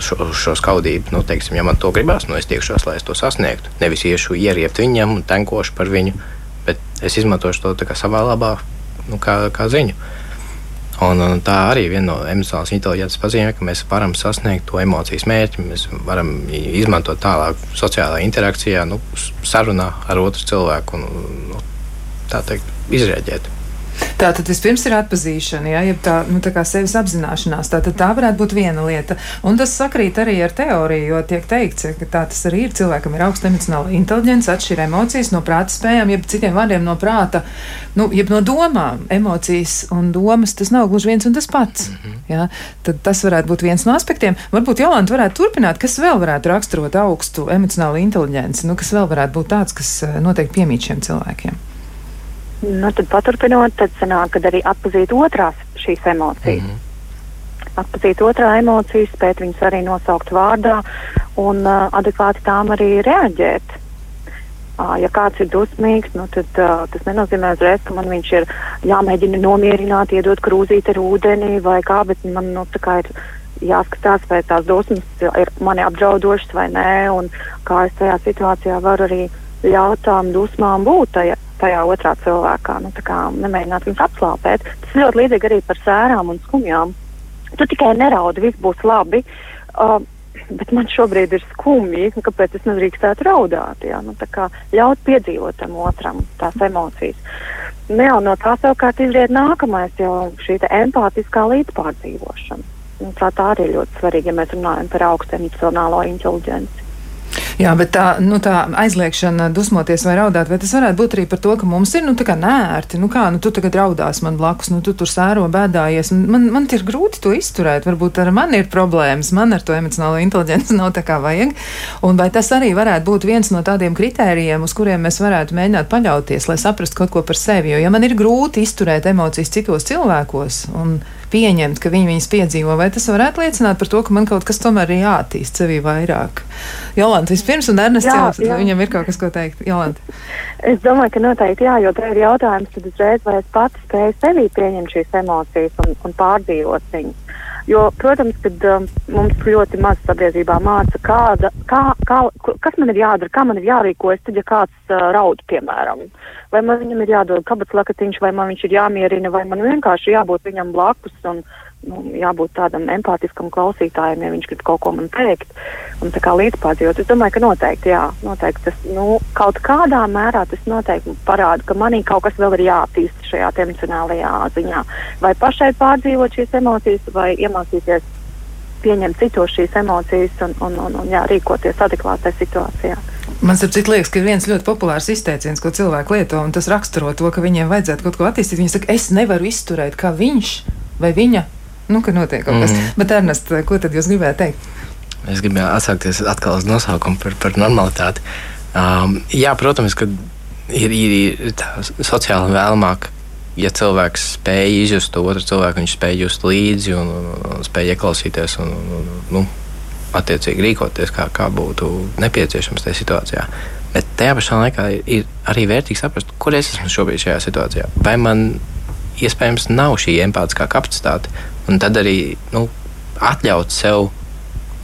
šo, šo skaudību. Nu, teiksim, ja man to gribās, nu, es tiekšos, lai es to sasniegtu. Nevis iešu ieriept viņam un tenkošu par viņu, bet es izmantošu to savā labā nu, kā, kā ziņu. Un, un tā arī ir viena no emocionālās inteliģences pazīmēm, ka mēs varam sasniegt to emocijas mērķi. Mēs varam izmantot tālāk sociālajā interakcijā, nu, sarunā ar otru cilvēku un nu, tā teikt, izrēģēt. Tā tad vispirms ir atpazīšana, ja, tā, nu, tā kā sevis apzināšanās. Tā, tā varētu būt viena lieta. Un tas sakrīt arī ar teoriju, jo tiek teikts, ja, ka tā tas arī ir. Cilvēkam ir augsta emocionāla inteligence, atšķir emocijas no prāta spējām, jeb citiem vārdiem no prāta, nu, jeb no domām. Emocijas un domas tas nav gluži viens un tas pats. Mm -hmm. ja. Tad tas varētu būt viens no aspektiem. Varbūt Jolanta varētu turpināt, kas vēl varētu raksturot augstu emocionālu inteligenci, nu, kas vēl varētu būt tāds, kas eh, noteikti piemīt šiem cilvēkiem. Nu, tad paturpinot, tad sanāk, kad arī atpazīt otrās šīs emocijas. Mm -hmm. Atpazīt otrā emocijas, spēt viņas arī nosaukt vārdā un uh, adekvāti tām arī reaģēt. Uh, ja kāds ir dusmīgs, nu, tad uh, tas nenozīmē uzreiz, ka man viņš ir jāmēģina nomierināt, iedot krūzīt ar ūdeni vai kā, bet man nu, ir jāskatās, vai tās dusmas ir mani apdraudošas vai nē, un kā es tajā situācijā varu arī ļaut tām dusmām būt tajā, tajā otrā cilvēkā. Nu, nemēģināt viņus apslāpēt. Tas ļoti līdzīgi arī par sērām un skumjām. Tu tikai neraudi, viss būs labi. Uh, bet man šobrīd ir skumji, nu, kāpēc es nedrīkstētu raudāt. Jā? Nu, tā ļaut piedzīvot tam otram tās emocijas. Nu, jā, no tā savukārt izriet nākamais jau šī empātiskā līdzpārdzīvošana. Nu, tā, tā arī ir ļoti svarīga, ja mēs runājam par augstu emocionālo inteligenci. Jā, bet tā, nu, tā aizliekšana, dusmoties vai raudāt, vai tas varētu būt arī par to, ka mums ir nu, nērti. Nu, kā, nu, tu tagad raudās man blakus, nu, tu tur sēro bēdājies. Man, man ir grūti to izturēt. Varbūt ar mani ir problēmas, man ar to emocionālo inteligenci nav tā kā vajag. Un vai tas arī varētu būt viens no tādiem kritērijiem, uz kuriem mēs varētu mēģināt paļauties, lai saprastu kaut ko par sevi? Jo, ja man ir grūti izturēt emocijas citos cilvēkos, un pieņemt, ka viņi viņas piedzīvo, vai tas varētu liecināt par to, ka man kaut kas tomēr ir jāattīst sevī vairāk? Jolanta, vispirms, un Ernests jā, jau, jā. viņam ir kaut kas, ko teikt. Jolanta. Es domāju, ka noteikti jā, jo tā ir jautājums, tad uzreiz vai es pati spēju sevī pieņemt šīs emocijas un, un pārdzīvot viņas. Jo, protams, kad um, mums ļoti maz sabiedrībā māca, kāda, kā, kā, kas man ir jādara, kā man ir jārīkojas, tad, ja kāds uh, raud, piemēram. Vai man viņam ir jādod kabats lakatiņš, vai man viņš ir jāmierina, vai man vienkārši jābūt viņam blakus un nu, jābūt tādam empātiskam klausītājam, ja viņš grib kaut ko man teikt. Un tā kā līdzpārdzīvot, es domāju, ka noteikti, jā, noteikti tas, nu, kaut kādā mērā tas noteikti parāda, ka manī kaut kas vēl ir jāattīst šajā emocionālajā ziņā. Vai pašai pārdzīvot šīs emocijas, vai iemācīties pieņemt citos šīs emocijas un, un, un, un jā, rīkoties adekvātā situācijā. Man liekas, ka ir viens ļoti populārs izteiciens, ko cilvēki lieto, un tas raksturo to, ka viņiem vajadzētu kaut ko attīstīt. Viņi saka, es nevaru izturēt, kā viņš vai viņa nu, ka notiek kaut kas. Mm. Bet, Ernest, ko tad jūs gribējāt teikt? Es gribēju atsaukties atkal uz nosaukumu par, par normalitāti. Um, jā, protams, ka ir, ir, ir sociāli vēlamāk, ja cilvēks spēj izjust to otru cilvēku, viņš spēj just līdzi un, un, un spēj ieklausīties un, un nu, attiecīgi rīkoties, kā, kā būtu nepieciešams tajā situācijā. Bet tajā pašā laikā ir arī vērtīgi saprast, kur es esmu šobrīd šajā situācijā. Vai man iespējams nav šī empātiskā kapacitāte, Un tad arī nu, atļaut sev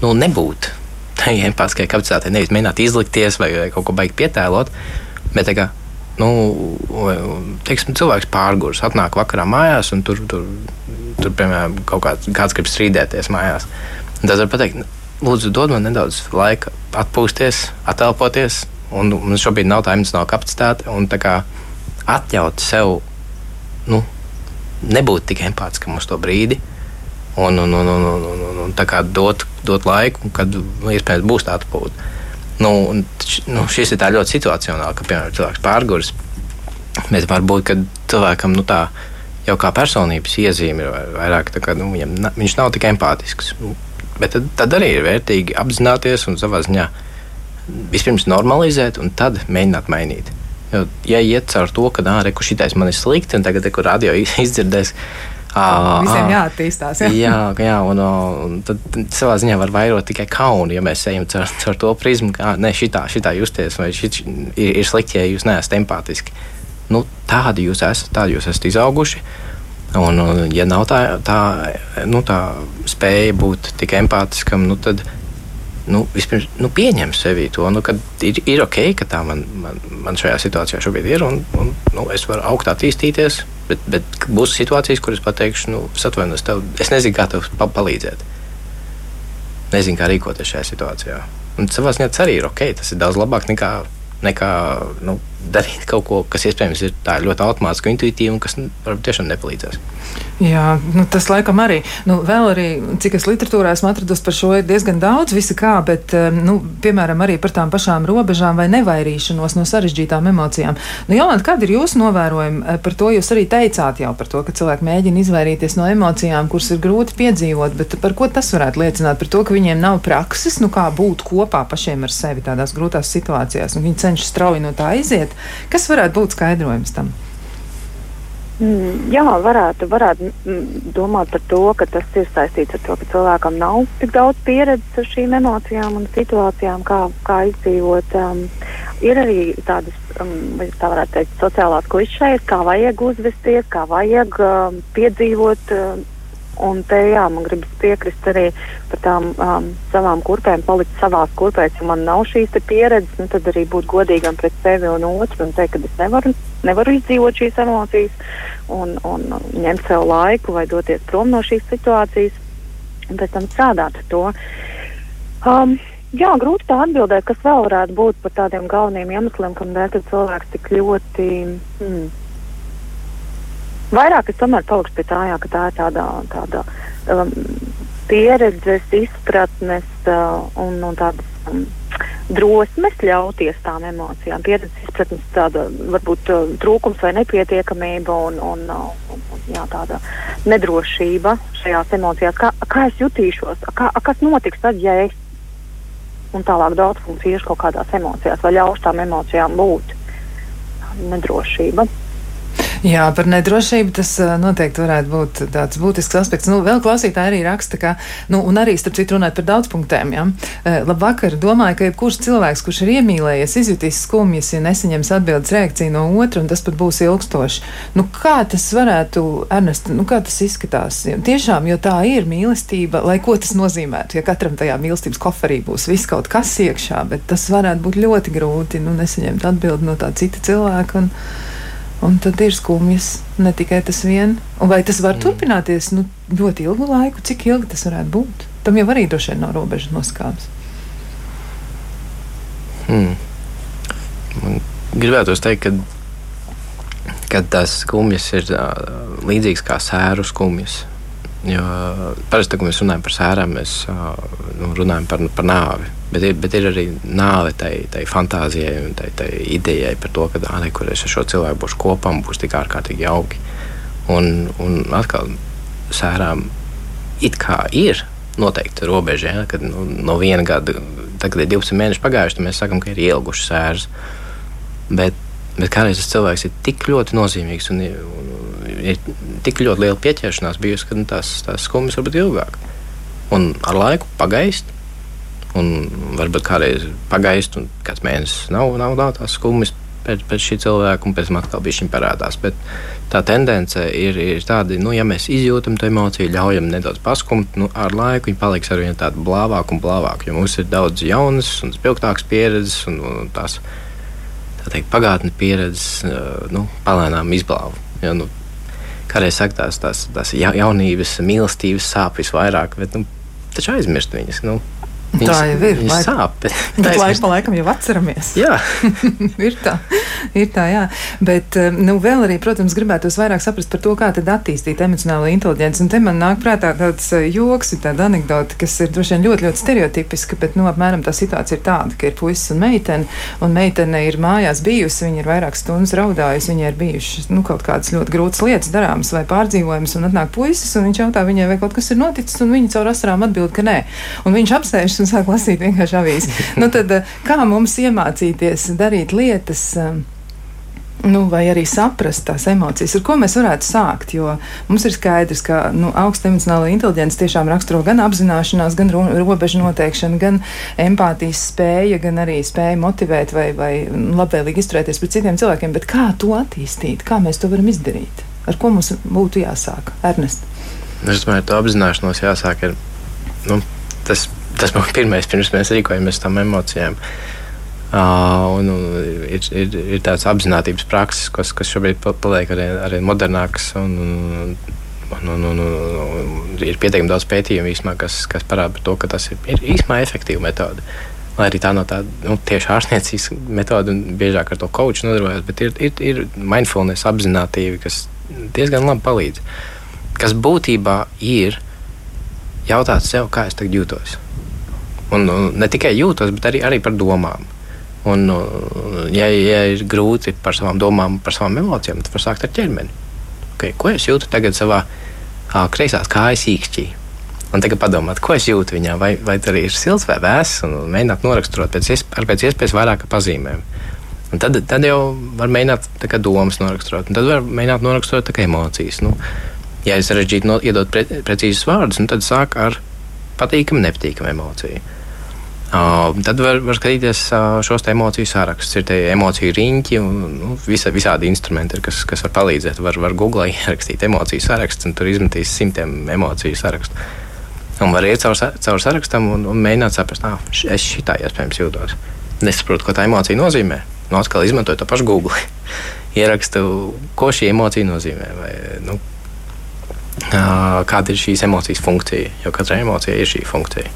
nu, nebūt tai empātiskai kapacitātei. Nevis mēģināt izlikties vai, vai kaut ko baigt pietēlot, bet kā, nu, teiksim, cilvēks pārgurs, atnāk vakarā mājās un tur, tur, tur piemēram, kaut kāds, kāds grib strīdēties mājās. Un tas var pateikt, lūdzu, dod man nedaudz laika atpūsties, atelpoties. Un man šobrīd nav tā emocionāla kapacitāte. Un tā kā atļaut sev nu, nebūt tik empātiskam uz to brīdi un, un, un, un, un, un, un tā kā dot, dot laiku, kad nu, iespējams būs tā atpūta. Nu, un, nu, šis ir ļoti situacionāli, ka piemēram cilvēks pārgurs. Bet varbūt cilvēkam nu, tā jau kā personības iezīme ir vairāk, kā, nu, viņam, viņš nav tik empātisks. Nu, bet tad, tad arī ir vērtīgi apzināties un savā ziņā vispirms normalizēt un tad mēģināt mainīt. Jo, ja iet caur to, ka nē, reku šitais man ir slikti, un tagad, kur radio izdzirdēs, À, Visiem jāattīstās. Jā, jā, jā un, un tad savā ziņā var vairot tikai kaunu, ja mēs ejam caur, caur to prizmu, ka ne šitā, šitā justies, vai šit, ir, ir slikti, ja jūs neesat empātiski. Nu, tādi jūs esat, tādi jūs esat izauguši. Un, un ja nav tā, tā, nu, tā spēja būt tik empātiskam, nu, tad nu, vispirms nu, pieņem sevi to, nu, ka ir, ir ok, ka tā man, man, man šajā situācijā šobrīd ir, un, un nu, es varu augt, attīstīties, bet, bet būs situācijas, kuras pateikšu, nu, atvainojos tev, es nezinu, kā tev pa palīdzēt. Nezinu, kā rīkoties šajā situācijā. Un savā ziņā tas arī ir ok, tas ir daudz labāk nekā, nekā nu, darīt kaut ko, kas iespējams ir ļoti automātiski, intuitīvi un kas nu, varbūt tiešām nepalīdzēs. Jā, nu, tas laikam arī. Nu, vēl arī, cik es literatūrā esmu atradusi par šo, ir diezgan daudz visa kā, bet, nu, piemēram, arī par tām pašām robežām vai nevairīšanos no sarežģītām emocijām. Nu, Jolanta, kāda ir jūsu novērojuma eh, par to? Jūs arī teicāt jau par to, ka cilvēki mēģina izvairīties no emocijām, kuras ir grūti piedzīvot, bet par ko tas varētu liecināt? Par to, ka viņiem nav prakses, nu, kā būt kopā pašiem ar sevi tādās grūtās situācijās, un viņi cenšas strauji no tā iziet. Kas varētu būt skaidrojums tam? Mm, jā, varētu, varētu mm, domāt par to, ka tas ir saistīts ar to, ka cilvēkam nav tik daudz pieredzes ar šīm emocijām un situācijām, kā, kā izdzīvot. Um, ir arī tādas, um, tā varētu teikt, sociālās klišejas, kā vajag uzvesties, kā vajag um, piedzīvot. Um, Un te jā, man gribas piekrist arī par tām um, savām kurpēm, palikt savās kurpēs. Ja man nav šīs pieredzes, nu, tad arī būt godīgam pret sevi un otru un teikt, ka es nevaru, nevaru izdzīvot šīs emocijas un, un ņemt sev laiku vai doties prom no šīs situācijas un pēc tam strādāt ar to. Um, jā, grūti tā atbildēt, kas vēl varētu būt par tādiem galveniem iemesliem, kādēļ cilvēks tik ļoti. Hmm, Vairāk es tomēr palikšu pie tā, jā, ka tā ir tāda, tāda um, pieredzes, izpratnes uh, un, un tādas um, drosmes ļauties tām emocijām. Pieredzes, izpratnes, tāda varbūt uh, trūkums vai nepietiekamība un, un, uh, un jā, tāda nedrošība šajās emocijās. Kā, kā es jutīšos, kā, kas notiks tad, ja es un tālāk daudz funkciju kaut kādās emocijās vai ļaušu tām emocijām būt nedrošība. Jā, par nedrošību tas noteikti varētu būt tāds būtisks aspekts. Nu, vēl klausītāji arī raksta, ka, nu, un arī starp citu runāt par daudz punktiem. Ja? Labvakar, domāju, ka jebkurš cilvēks, kurš ir iemīlējies, izjutīs skumjas, ja nesaņems atbildes reakciju no otra, un tas pat būs ilgstoši. Nu, kā tas varētu, Ernest, nu, kā tas izskatās? Tiešām, jo tā ir mīlestība, lai ko tas nozīmētu, ja katram tajā mīlestības koferī būs viss kaut kas iekšā, bet tas varētu būt ļoti grūti, nu, nesaņemt atbildi no tā cita cilvēka. Un, Un tad ir skumjas, ne tikai tas vien. Un vai tas var mm. turpināties nu, ļoti ilgu laiku? Cik ilgi tas varētu būt? Tam jau arī droši vien nav robežas noskābes. Hmm. Man gribētu teikt, ka, ka tās skumjas ir uh, līdzīgas kā sēru skumjas. Jo parasti, kad mēs runājam par sērām, mēs nu, runājam par, par nāvi. Bet ir, bet ir arī nāve tai, tai fantāzijai un tai, tai idejai par to, ka ānē, kur es ar šo cilvēku būšu kopā būs tik ārkārtīgi jauki. Un, un atkal sērām it kā ir noteikti robeža, ja, kad nu, no viena gada, tad, kad ir 12 mēneši pagājuši, tad mēs sakām, ka ir ilgušas sēras. Bet, bet kādreiz tas cilvēks ir tik ļoti nozīmīgs un, un, ir tik ļoti liela pieķeršanās bijusi, ka nu, tās, tās skumjas var būt ilgāk. Un ar laiku pagaist, un varbūt kādreiz pagaist, un kāds mēnesis nav, nav, nav tās skumjas pēc, pēc šī cilvēka, un pēc tam atkal bija šī parādās. Bet tā tendence ir, ir tāda, nu, ja mēs izjūtam to emociju, ļaujam nedaudz paskumt, nu, ar laiku viņi paliks ar vien tādu blāvāku un blāvāku, jo mums ir daudz jaunas un spilgtākas pieredzes, un, un tās tā teikt, pagātnes pieredzes nu, palēnām izblāva. Ja, nu, kādreiz saka, tās, tās, tās jaunības, mīlestības sāp visvairāk, bet nu, taču aizmirst viņas. Nu, Viņas, tā jau ir. Viņas sāp. Bet, bet laiku pa laikam jau atceramies. Jā, ir tā. Ir tā, jā. Bet, eh, nu, vēl arī, protams, gribētos vairāk saprast par to, kā tad attīstīt emocionālo inteligenci. Un te man nāk prātā tāds eh, joks, tāda anekdote, kas ir droši vien ļoti, ļoti stereotipiska, bet, nu, apmēram tā situācija ir tāda, ka ir puisis un meitene, un meitene ir mājās bijusi, viņa ir vairākas stundas raudājusi, viņai ir bijušas, nu, kaut kādas ļoti grūtas lietas darāmas vai pārdzīvojamas, un atnāk puisis, un viņš jautā viņai, vai kaut kas ir noticis, un viņa caur asarām atbild, ka nē. Un viņš apsēžas un sāk lasīt vienkārši avīzi. nu, tad, eh, kā mums iemācīties darīt lietas? Nu, vai arī saprast tās emocijas, ar ko mēs varētu sākt. Jo mums ir skaidrs, ka nu, augsta emocionāla inteligence tiešām raksturo gan apzināšanās, gan ro robežu noteikšanu, gan empātijas spēja, gan arī spēja motivēt vai, vai labvēlīgi izturēties pret citiem cilvēkiem. Bet kā to attīstīt, kā mēs to varam izdarīt? Ar ko mums būtu jāsāk? Ernest. Es domāju, ka apzināšanos jāsāk ar nu, tas tas bija pirmais, pirms mēs rīkojamies tam emocijām. Uh, un, un ir, ir, ir tāds apziņotības prakses, kas, kas šobrīd paliek arī, arī modernāks. Un, un, un, un, un, un, ir pietiekami daudz pētījumu, īsmā, kas, kas parāda to, ka tas ir, ir īstenībā efektīva metode. Lai arī tā nav tāda nu, tieši ārstniecības metode, un biežāk ar to koču nodarbojas, bet ir, ir, ir mindfulness apziņotība, kas diezgan labi palīdz. Kas būtībā ir jautāt sev, kā es tagad jūtos Un, un ne tikai jūtos, bet arī, arī par domām. Un, ja, ja ir grūti par savām domām, par savām emocijām, tad var sākt ar ķermeni. Okay, ko es jūtu tagad savā ā, kreisās kājas īkšķī? Un tagad padomāt, ko es jūtu viņā, vai, vai tur ir silts vai vēss, un mēģināt noraksturot pēc, iesp ar pēc iespējas vairāk pazīmēm. Un tad, tad jau var mēģināt kā, domas noraksturot, un tad var mēģināt noraksturot kā, emocijas. Nu, ja ir sarežģīti no, iedot pre, precīzus vārdus, nu, tad sāk ar patīkamu, nepatīkamu emociju. Tad var, var skatīties šos emociju sārakstus. Ir tie emociju riņķi un nu, visa, visādi instrumenti, kas, kas var palīdzēt. Var, var Google ierakstīt emociju sārakstu, un tur izmetīs simtiem emociju sārakstu. Un var iet caur, caur sarakstam un, un mēģināt saprast, kā es šitā iespējams jūtos. Nesaprotu, ko tā emocija nozīmē. Nu, atkal izmantoju to pašu Google. Ierakstu, ko šī emocija nozīmē. Vai, nu, kāda ir šīs emocijas funkcija, jo katrai emocijai ir šī funkcija.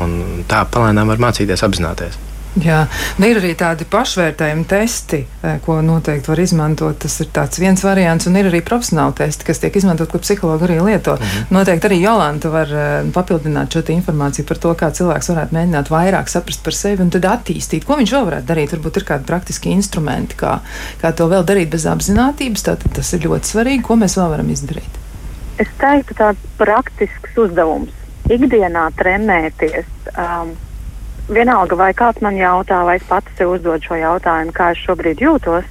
Un tā palēnām var mācīties apzināties. Jā, nu ir arī tādi pašvērtējumi testi, eh, ko noteikti var izmantot. Tas ir viens variants, un ir arī profesionāli testi, kas tiek izmantot, ko psihologi arī lieto. Mm -hmm. Noteikti arī Jolanta var uh, papildināt šo informāciju par to, kā cilvēks varētu mēģināt vairāk saprast par sevi un tad attīstīt. Ko viņš vēl varētu darīt? Varbūt ir kādi praktiski instrumenti, kā, kā to vēl darīt bez apziņotības. Tātad tas ir ļoti svarīgi. Ko mēs vēl varam izdarīt? Es teiktu, tāds praktisks uzdevums ikdienā trenēties. Um, vienalga, vai kāds man jautā, vai es pats sev uzdodu šo jautājumu, kā es šobrīd jūtos,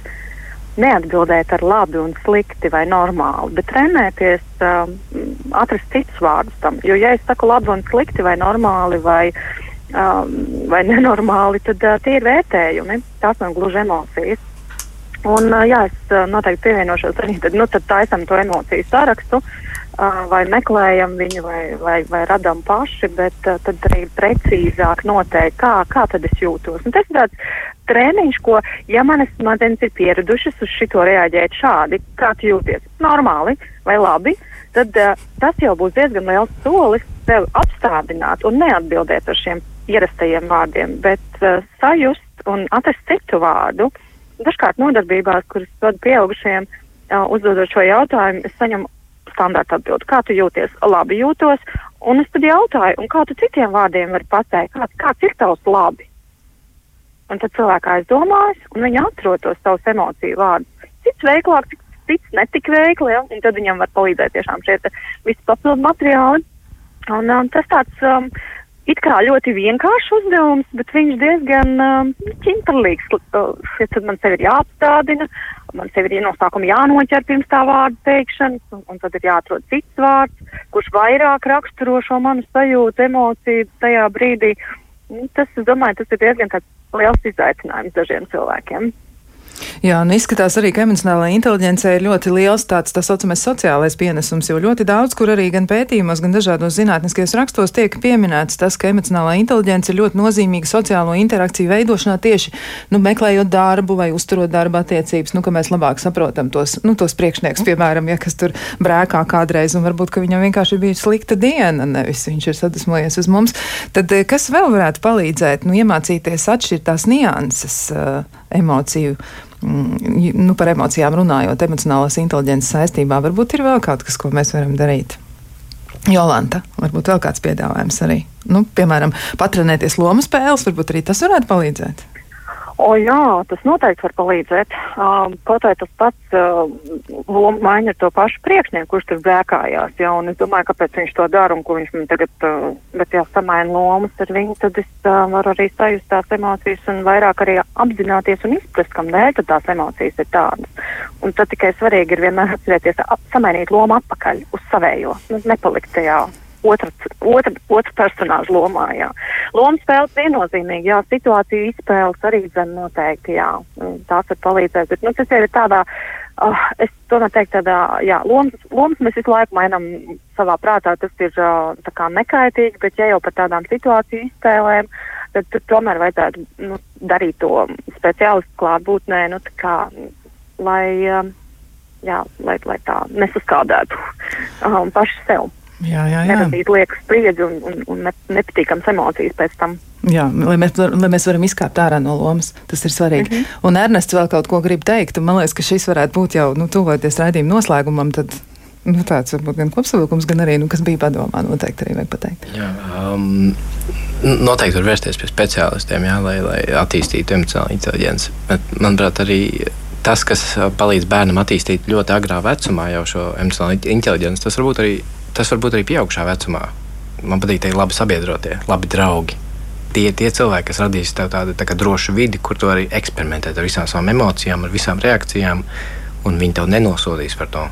neatbildēt ar labi un slikti vai normāli, bet trenēties, um, atrast citus vārdus tam. Jo, ja es saku labi un slikti vai normāli vai, um, vai nenormāli, tad uh, tie ir vērtējumi, tās nav gluži emocijas. Un, uh, jā, es uh, noteikti pievienošos arī, tad, nu, tad taisam to emociju sarakstu. Uh, vai meklējam viņu, vai, vai, vai radām paši, bet tad arī precīzāk noteikt, kā, kā tad es jūtos. Un tas ir tāds treniņš, ko, ja manas smadzenes ir pieradušas uz šito reaģēt šādi, kā tu jūties normāli vai labi, tad uh, tas jau būs diezgan liels solis sev apstādināt un neatbildēt ar šiem ierastajiem vārdiem, bet uh, sajust un atrast citu vārdu. Dažkārt nodarbībās, kuras vadu pieaugušiem, uh, uzdodot šo jautājumu, es saņemu standarta atbildi. Kā tu jūties? Labi jūtos. Un es tad jautāju, kā tu citiem vārdiem vari pateikt, kā, kāds ir tavs labi? Un tad cilvēks aizdomājas, un viņi atrod tos savus emociju vārdus. Cits veiklāk, cits netik veikli, ja? un tad viņam var palīdzēt tiešām šie visi papildu materiāli. Un um, tas tāds um, it kā ļoti vienkāršs uzdevums, bet viņš diezgan um, ķimperlīgs. Uh, tad man sevi ir jāapstādina, man sev ir no sākuma jānoķer pirms tā vārda teikšanas, un, un tad ir jāatrod cits vārds, kurš vairāk raksturo šo manu sajūtu, emociju tajā brīdī. Nu, tas, es domāju, tas ir diezgan liels izaicinājums dažiem cilvēkiem. Jā, un izskatās arī, ka emocionālajai inteligencei ir ļoti liels tāds tā saucamais sociālais pienesums, jo ļoti daudz, kur arī gan pētījumos, gan dažādos zinātniskajos rakstos tiek pieminēts tas, ka emocionālā inteligence ir ļoti nozīmīga sociālo interakciju veidošanā tieši, nu, meklējot darbu vai uzturot darba attiecības, nu, ka mēs labāk saprotam tos, nu, tos priekšnieks, piemēram, ja kas tur brēkā kādreiz, un varbūt, ka viņam vienkārši ir bijusi slikta diena, nevis viņš ir sadusmojies uz mums, tad eh, kas vēl varētu palīdzēt, nu, iemācīties atšķirt tās nianses uh, emociju Mm, nu, par emocijām runājot, emocionālās inteliģences saistībā, varbūt ir vēl kaut kas, ko mēs varam darīt. Jolanta, varbūt vēl kāds piedāvājums arī. Nu, piemēram, patrenēties lomu spēles, varbūt arī tas varētu palīdzēt. O, jā, tas noteikti var palīdzēt. Uh, kaut vai tas pats uh, loma maiņa ar to pašu priekšnieku, kurš tur bēkājās. Jā, un es domāju, kāpēc viņš to dara un ko viņš man tagad, uh, bet jā, samaina lomas ar viņu, tad es uh, varu arī sajust tās emocijas un vairāk arī apzināties un izprast, kam dēļ tad tās emocijas ir tādas. Un tad tikai svarīgi ir vienmēr atcerēties, samainīt lomu atpakaļ uz savējo, nu, nepalikt tajā otra, otra, otra personāža lomā. Jā. Lomas spēles viennozīmīgi, jā, situāciju izspēles arī zem noteikti, jā, tās var palīdzēt, bet, nu, tas jau ir tādā, uh, es tomēr teiktu tādā, jā, lomas, lomas mēs visu laiku mainām savā prātā, tas ir uh, tā kā nekaitīgi, bet ja jau par tādām situāciju izspēlēm, tad tur tomēr vajadzētu, nu, darīt to speciālistu klātbūtnē, nu, tā kā, lai, uh, jā, lai, lai tā nesaskādētu um, paši sev. Jā, jā, jā. Neradīt liekas spriedzi un, un, un ne, nepatīkams emocijas pēc tam. Jā, lai mēs, lai mēs varam izkāpt ārā no lomas, tas ir svarīgi. Mm -hmm. Un Ernests vēl kaut ko grib teikt, un man liekas, ka šis varētu būt jau nu, tuvoties raidījuma noslēgumam. Tad... Nu, tāds varbūt gan kopsavilkums, gan arī, nu, kas bija padomā, noteikti arī vajag pateikt. Jā, um, noteikti var vērsties pie speciālistiem, jā, lai, lai attīstītu emocionālu inteligenci. Bet, manuprāt, arī tas, kas palīdz bērnam attīstīt ļoti agrā vecumā jau šo emocionālo inteligenci, tas varbūt arī tas var būt arī pieaugšā vecumā. Man patīk, ir labi sabiedrotie, labi draugi. tie, tie cilvēki, kas radīs tev tādu tā drošu vidi, kur tu arī eksperimentēt ar visām savām emocijām, ar visām reakcijām, un viņi tev nenosodīs par to.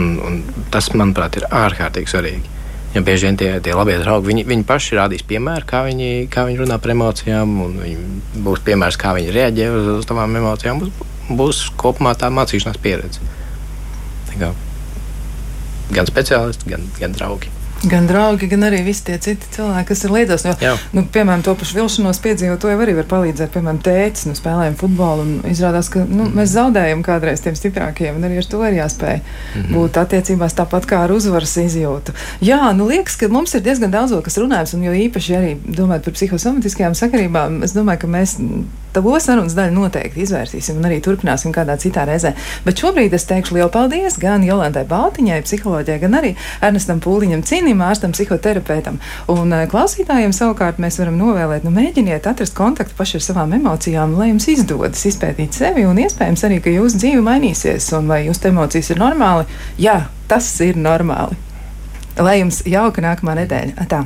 Un, un tas, manuprāt, ir ārkārtīgi svarīgi. Jo bieži vien tie, tie labie draugi, viņi, viņi paši rādīs piemēru, kā viņi, kā viņi runā par emocijām, un viņi būs piemērs, kā viņi reaģē uz, uz tavām emocijām. Būs, būs kopumā tā mācīšanās pieredze. Tā kā, gan speciālisti, gan, gan draugi. Gan draugi, gan arī visi tie citi cilvēki, kas ir līdzās. Jo, Jā. nu, piemēram, to pašu vilšanos piedzīvot, to jau arī var palīdzēt. Piemēram, tēcis, nu, spēlējam futbolu, un izrādās, ka nu, mēs zaudējam kādreiz tiem stiprākajiem, un arī ar to ir jāspēj mm -hmm. būt attiecībās tāpat kā ar uzvaras izjūtu. Jā, nu liekas, ka mums ir diezgan daudz kas runājams, un jo īpaši arī domājot par psihosomatiskajām sakarībām, es domāju, ka mēs to sarunas daļu noteikti izvērsīsim un arī turpināsim kādā citā reizē. Bet šobrīd es teikšu lielu paldies gan Jolantai Baltiņai, psiholoģijai, gan arī Ernestam Pūliņam, cīnījumam, ārstam, psihoterapeitam. Un eh, klausītājiem savukārt mēs varam novēlēt, nu mēģiniet atrast kontaktu paši ar savām emocijām, lai jums izdodas izpētīt sevi un iespējams arī, ka jūsu dzīve mainīsies un vai jūsu emocijas ir normāli. Jā, tas ir normāli. Lai jums jauka nākamā nedēļa. Tā.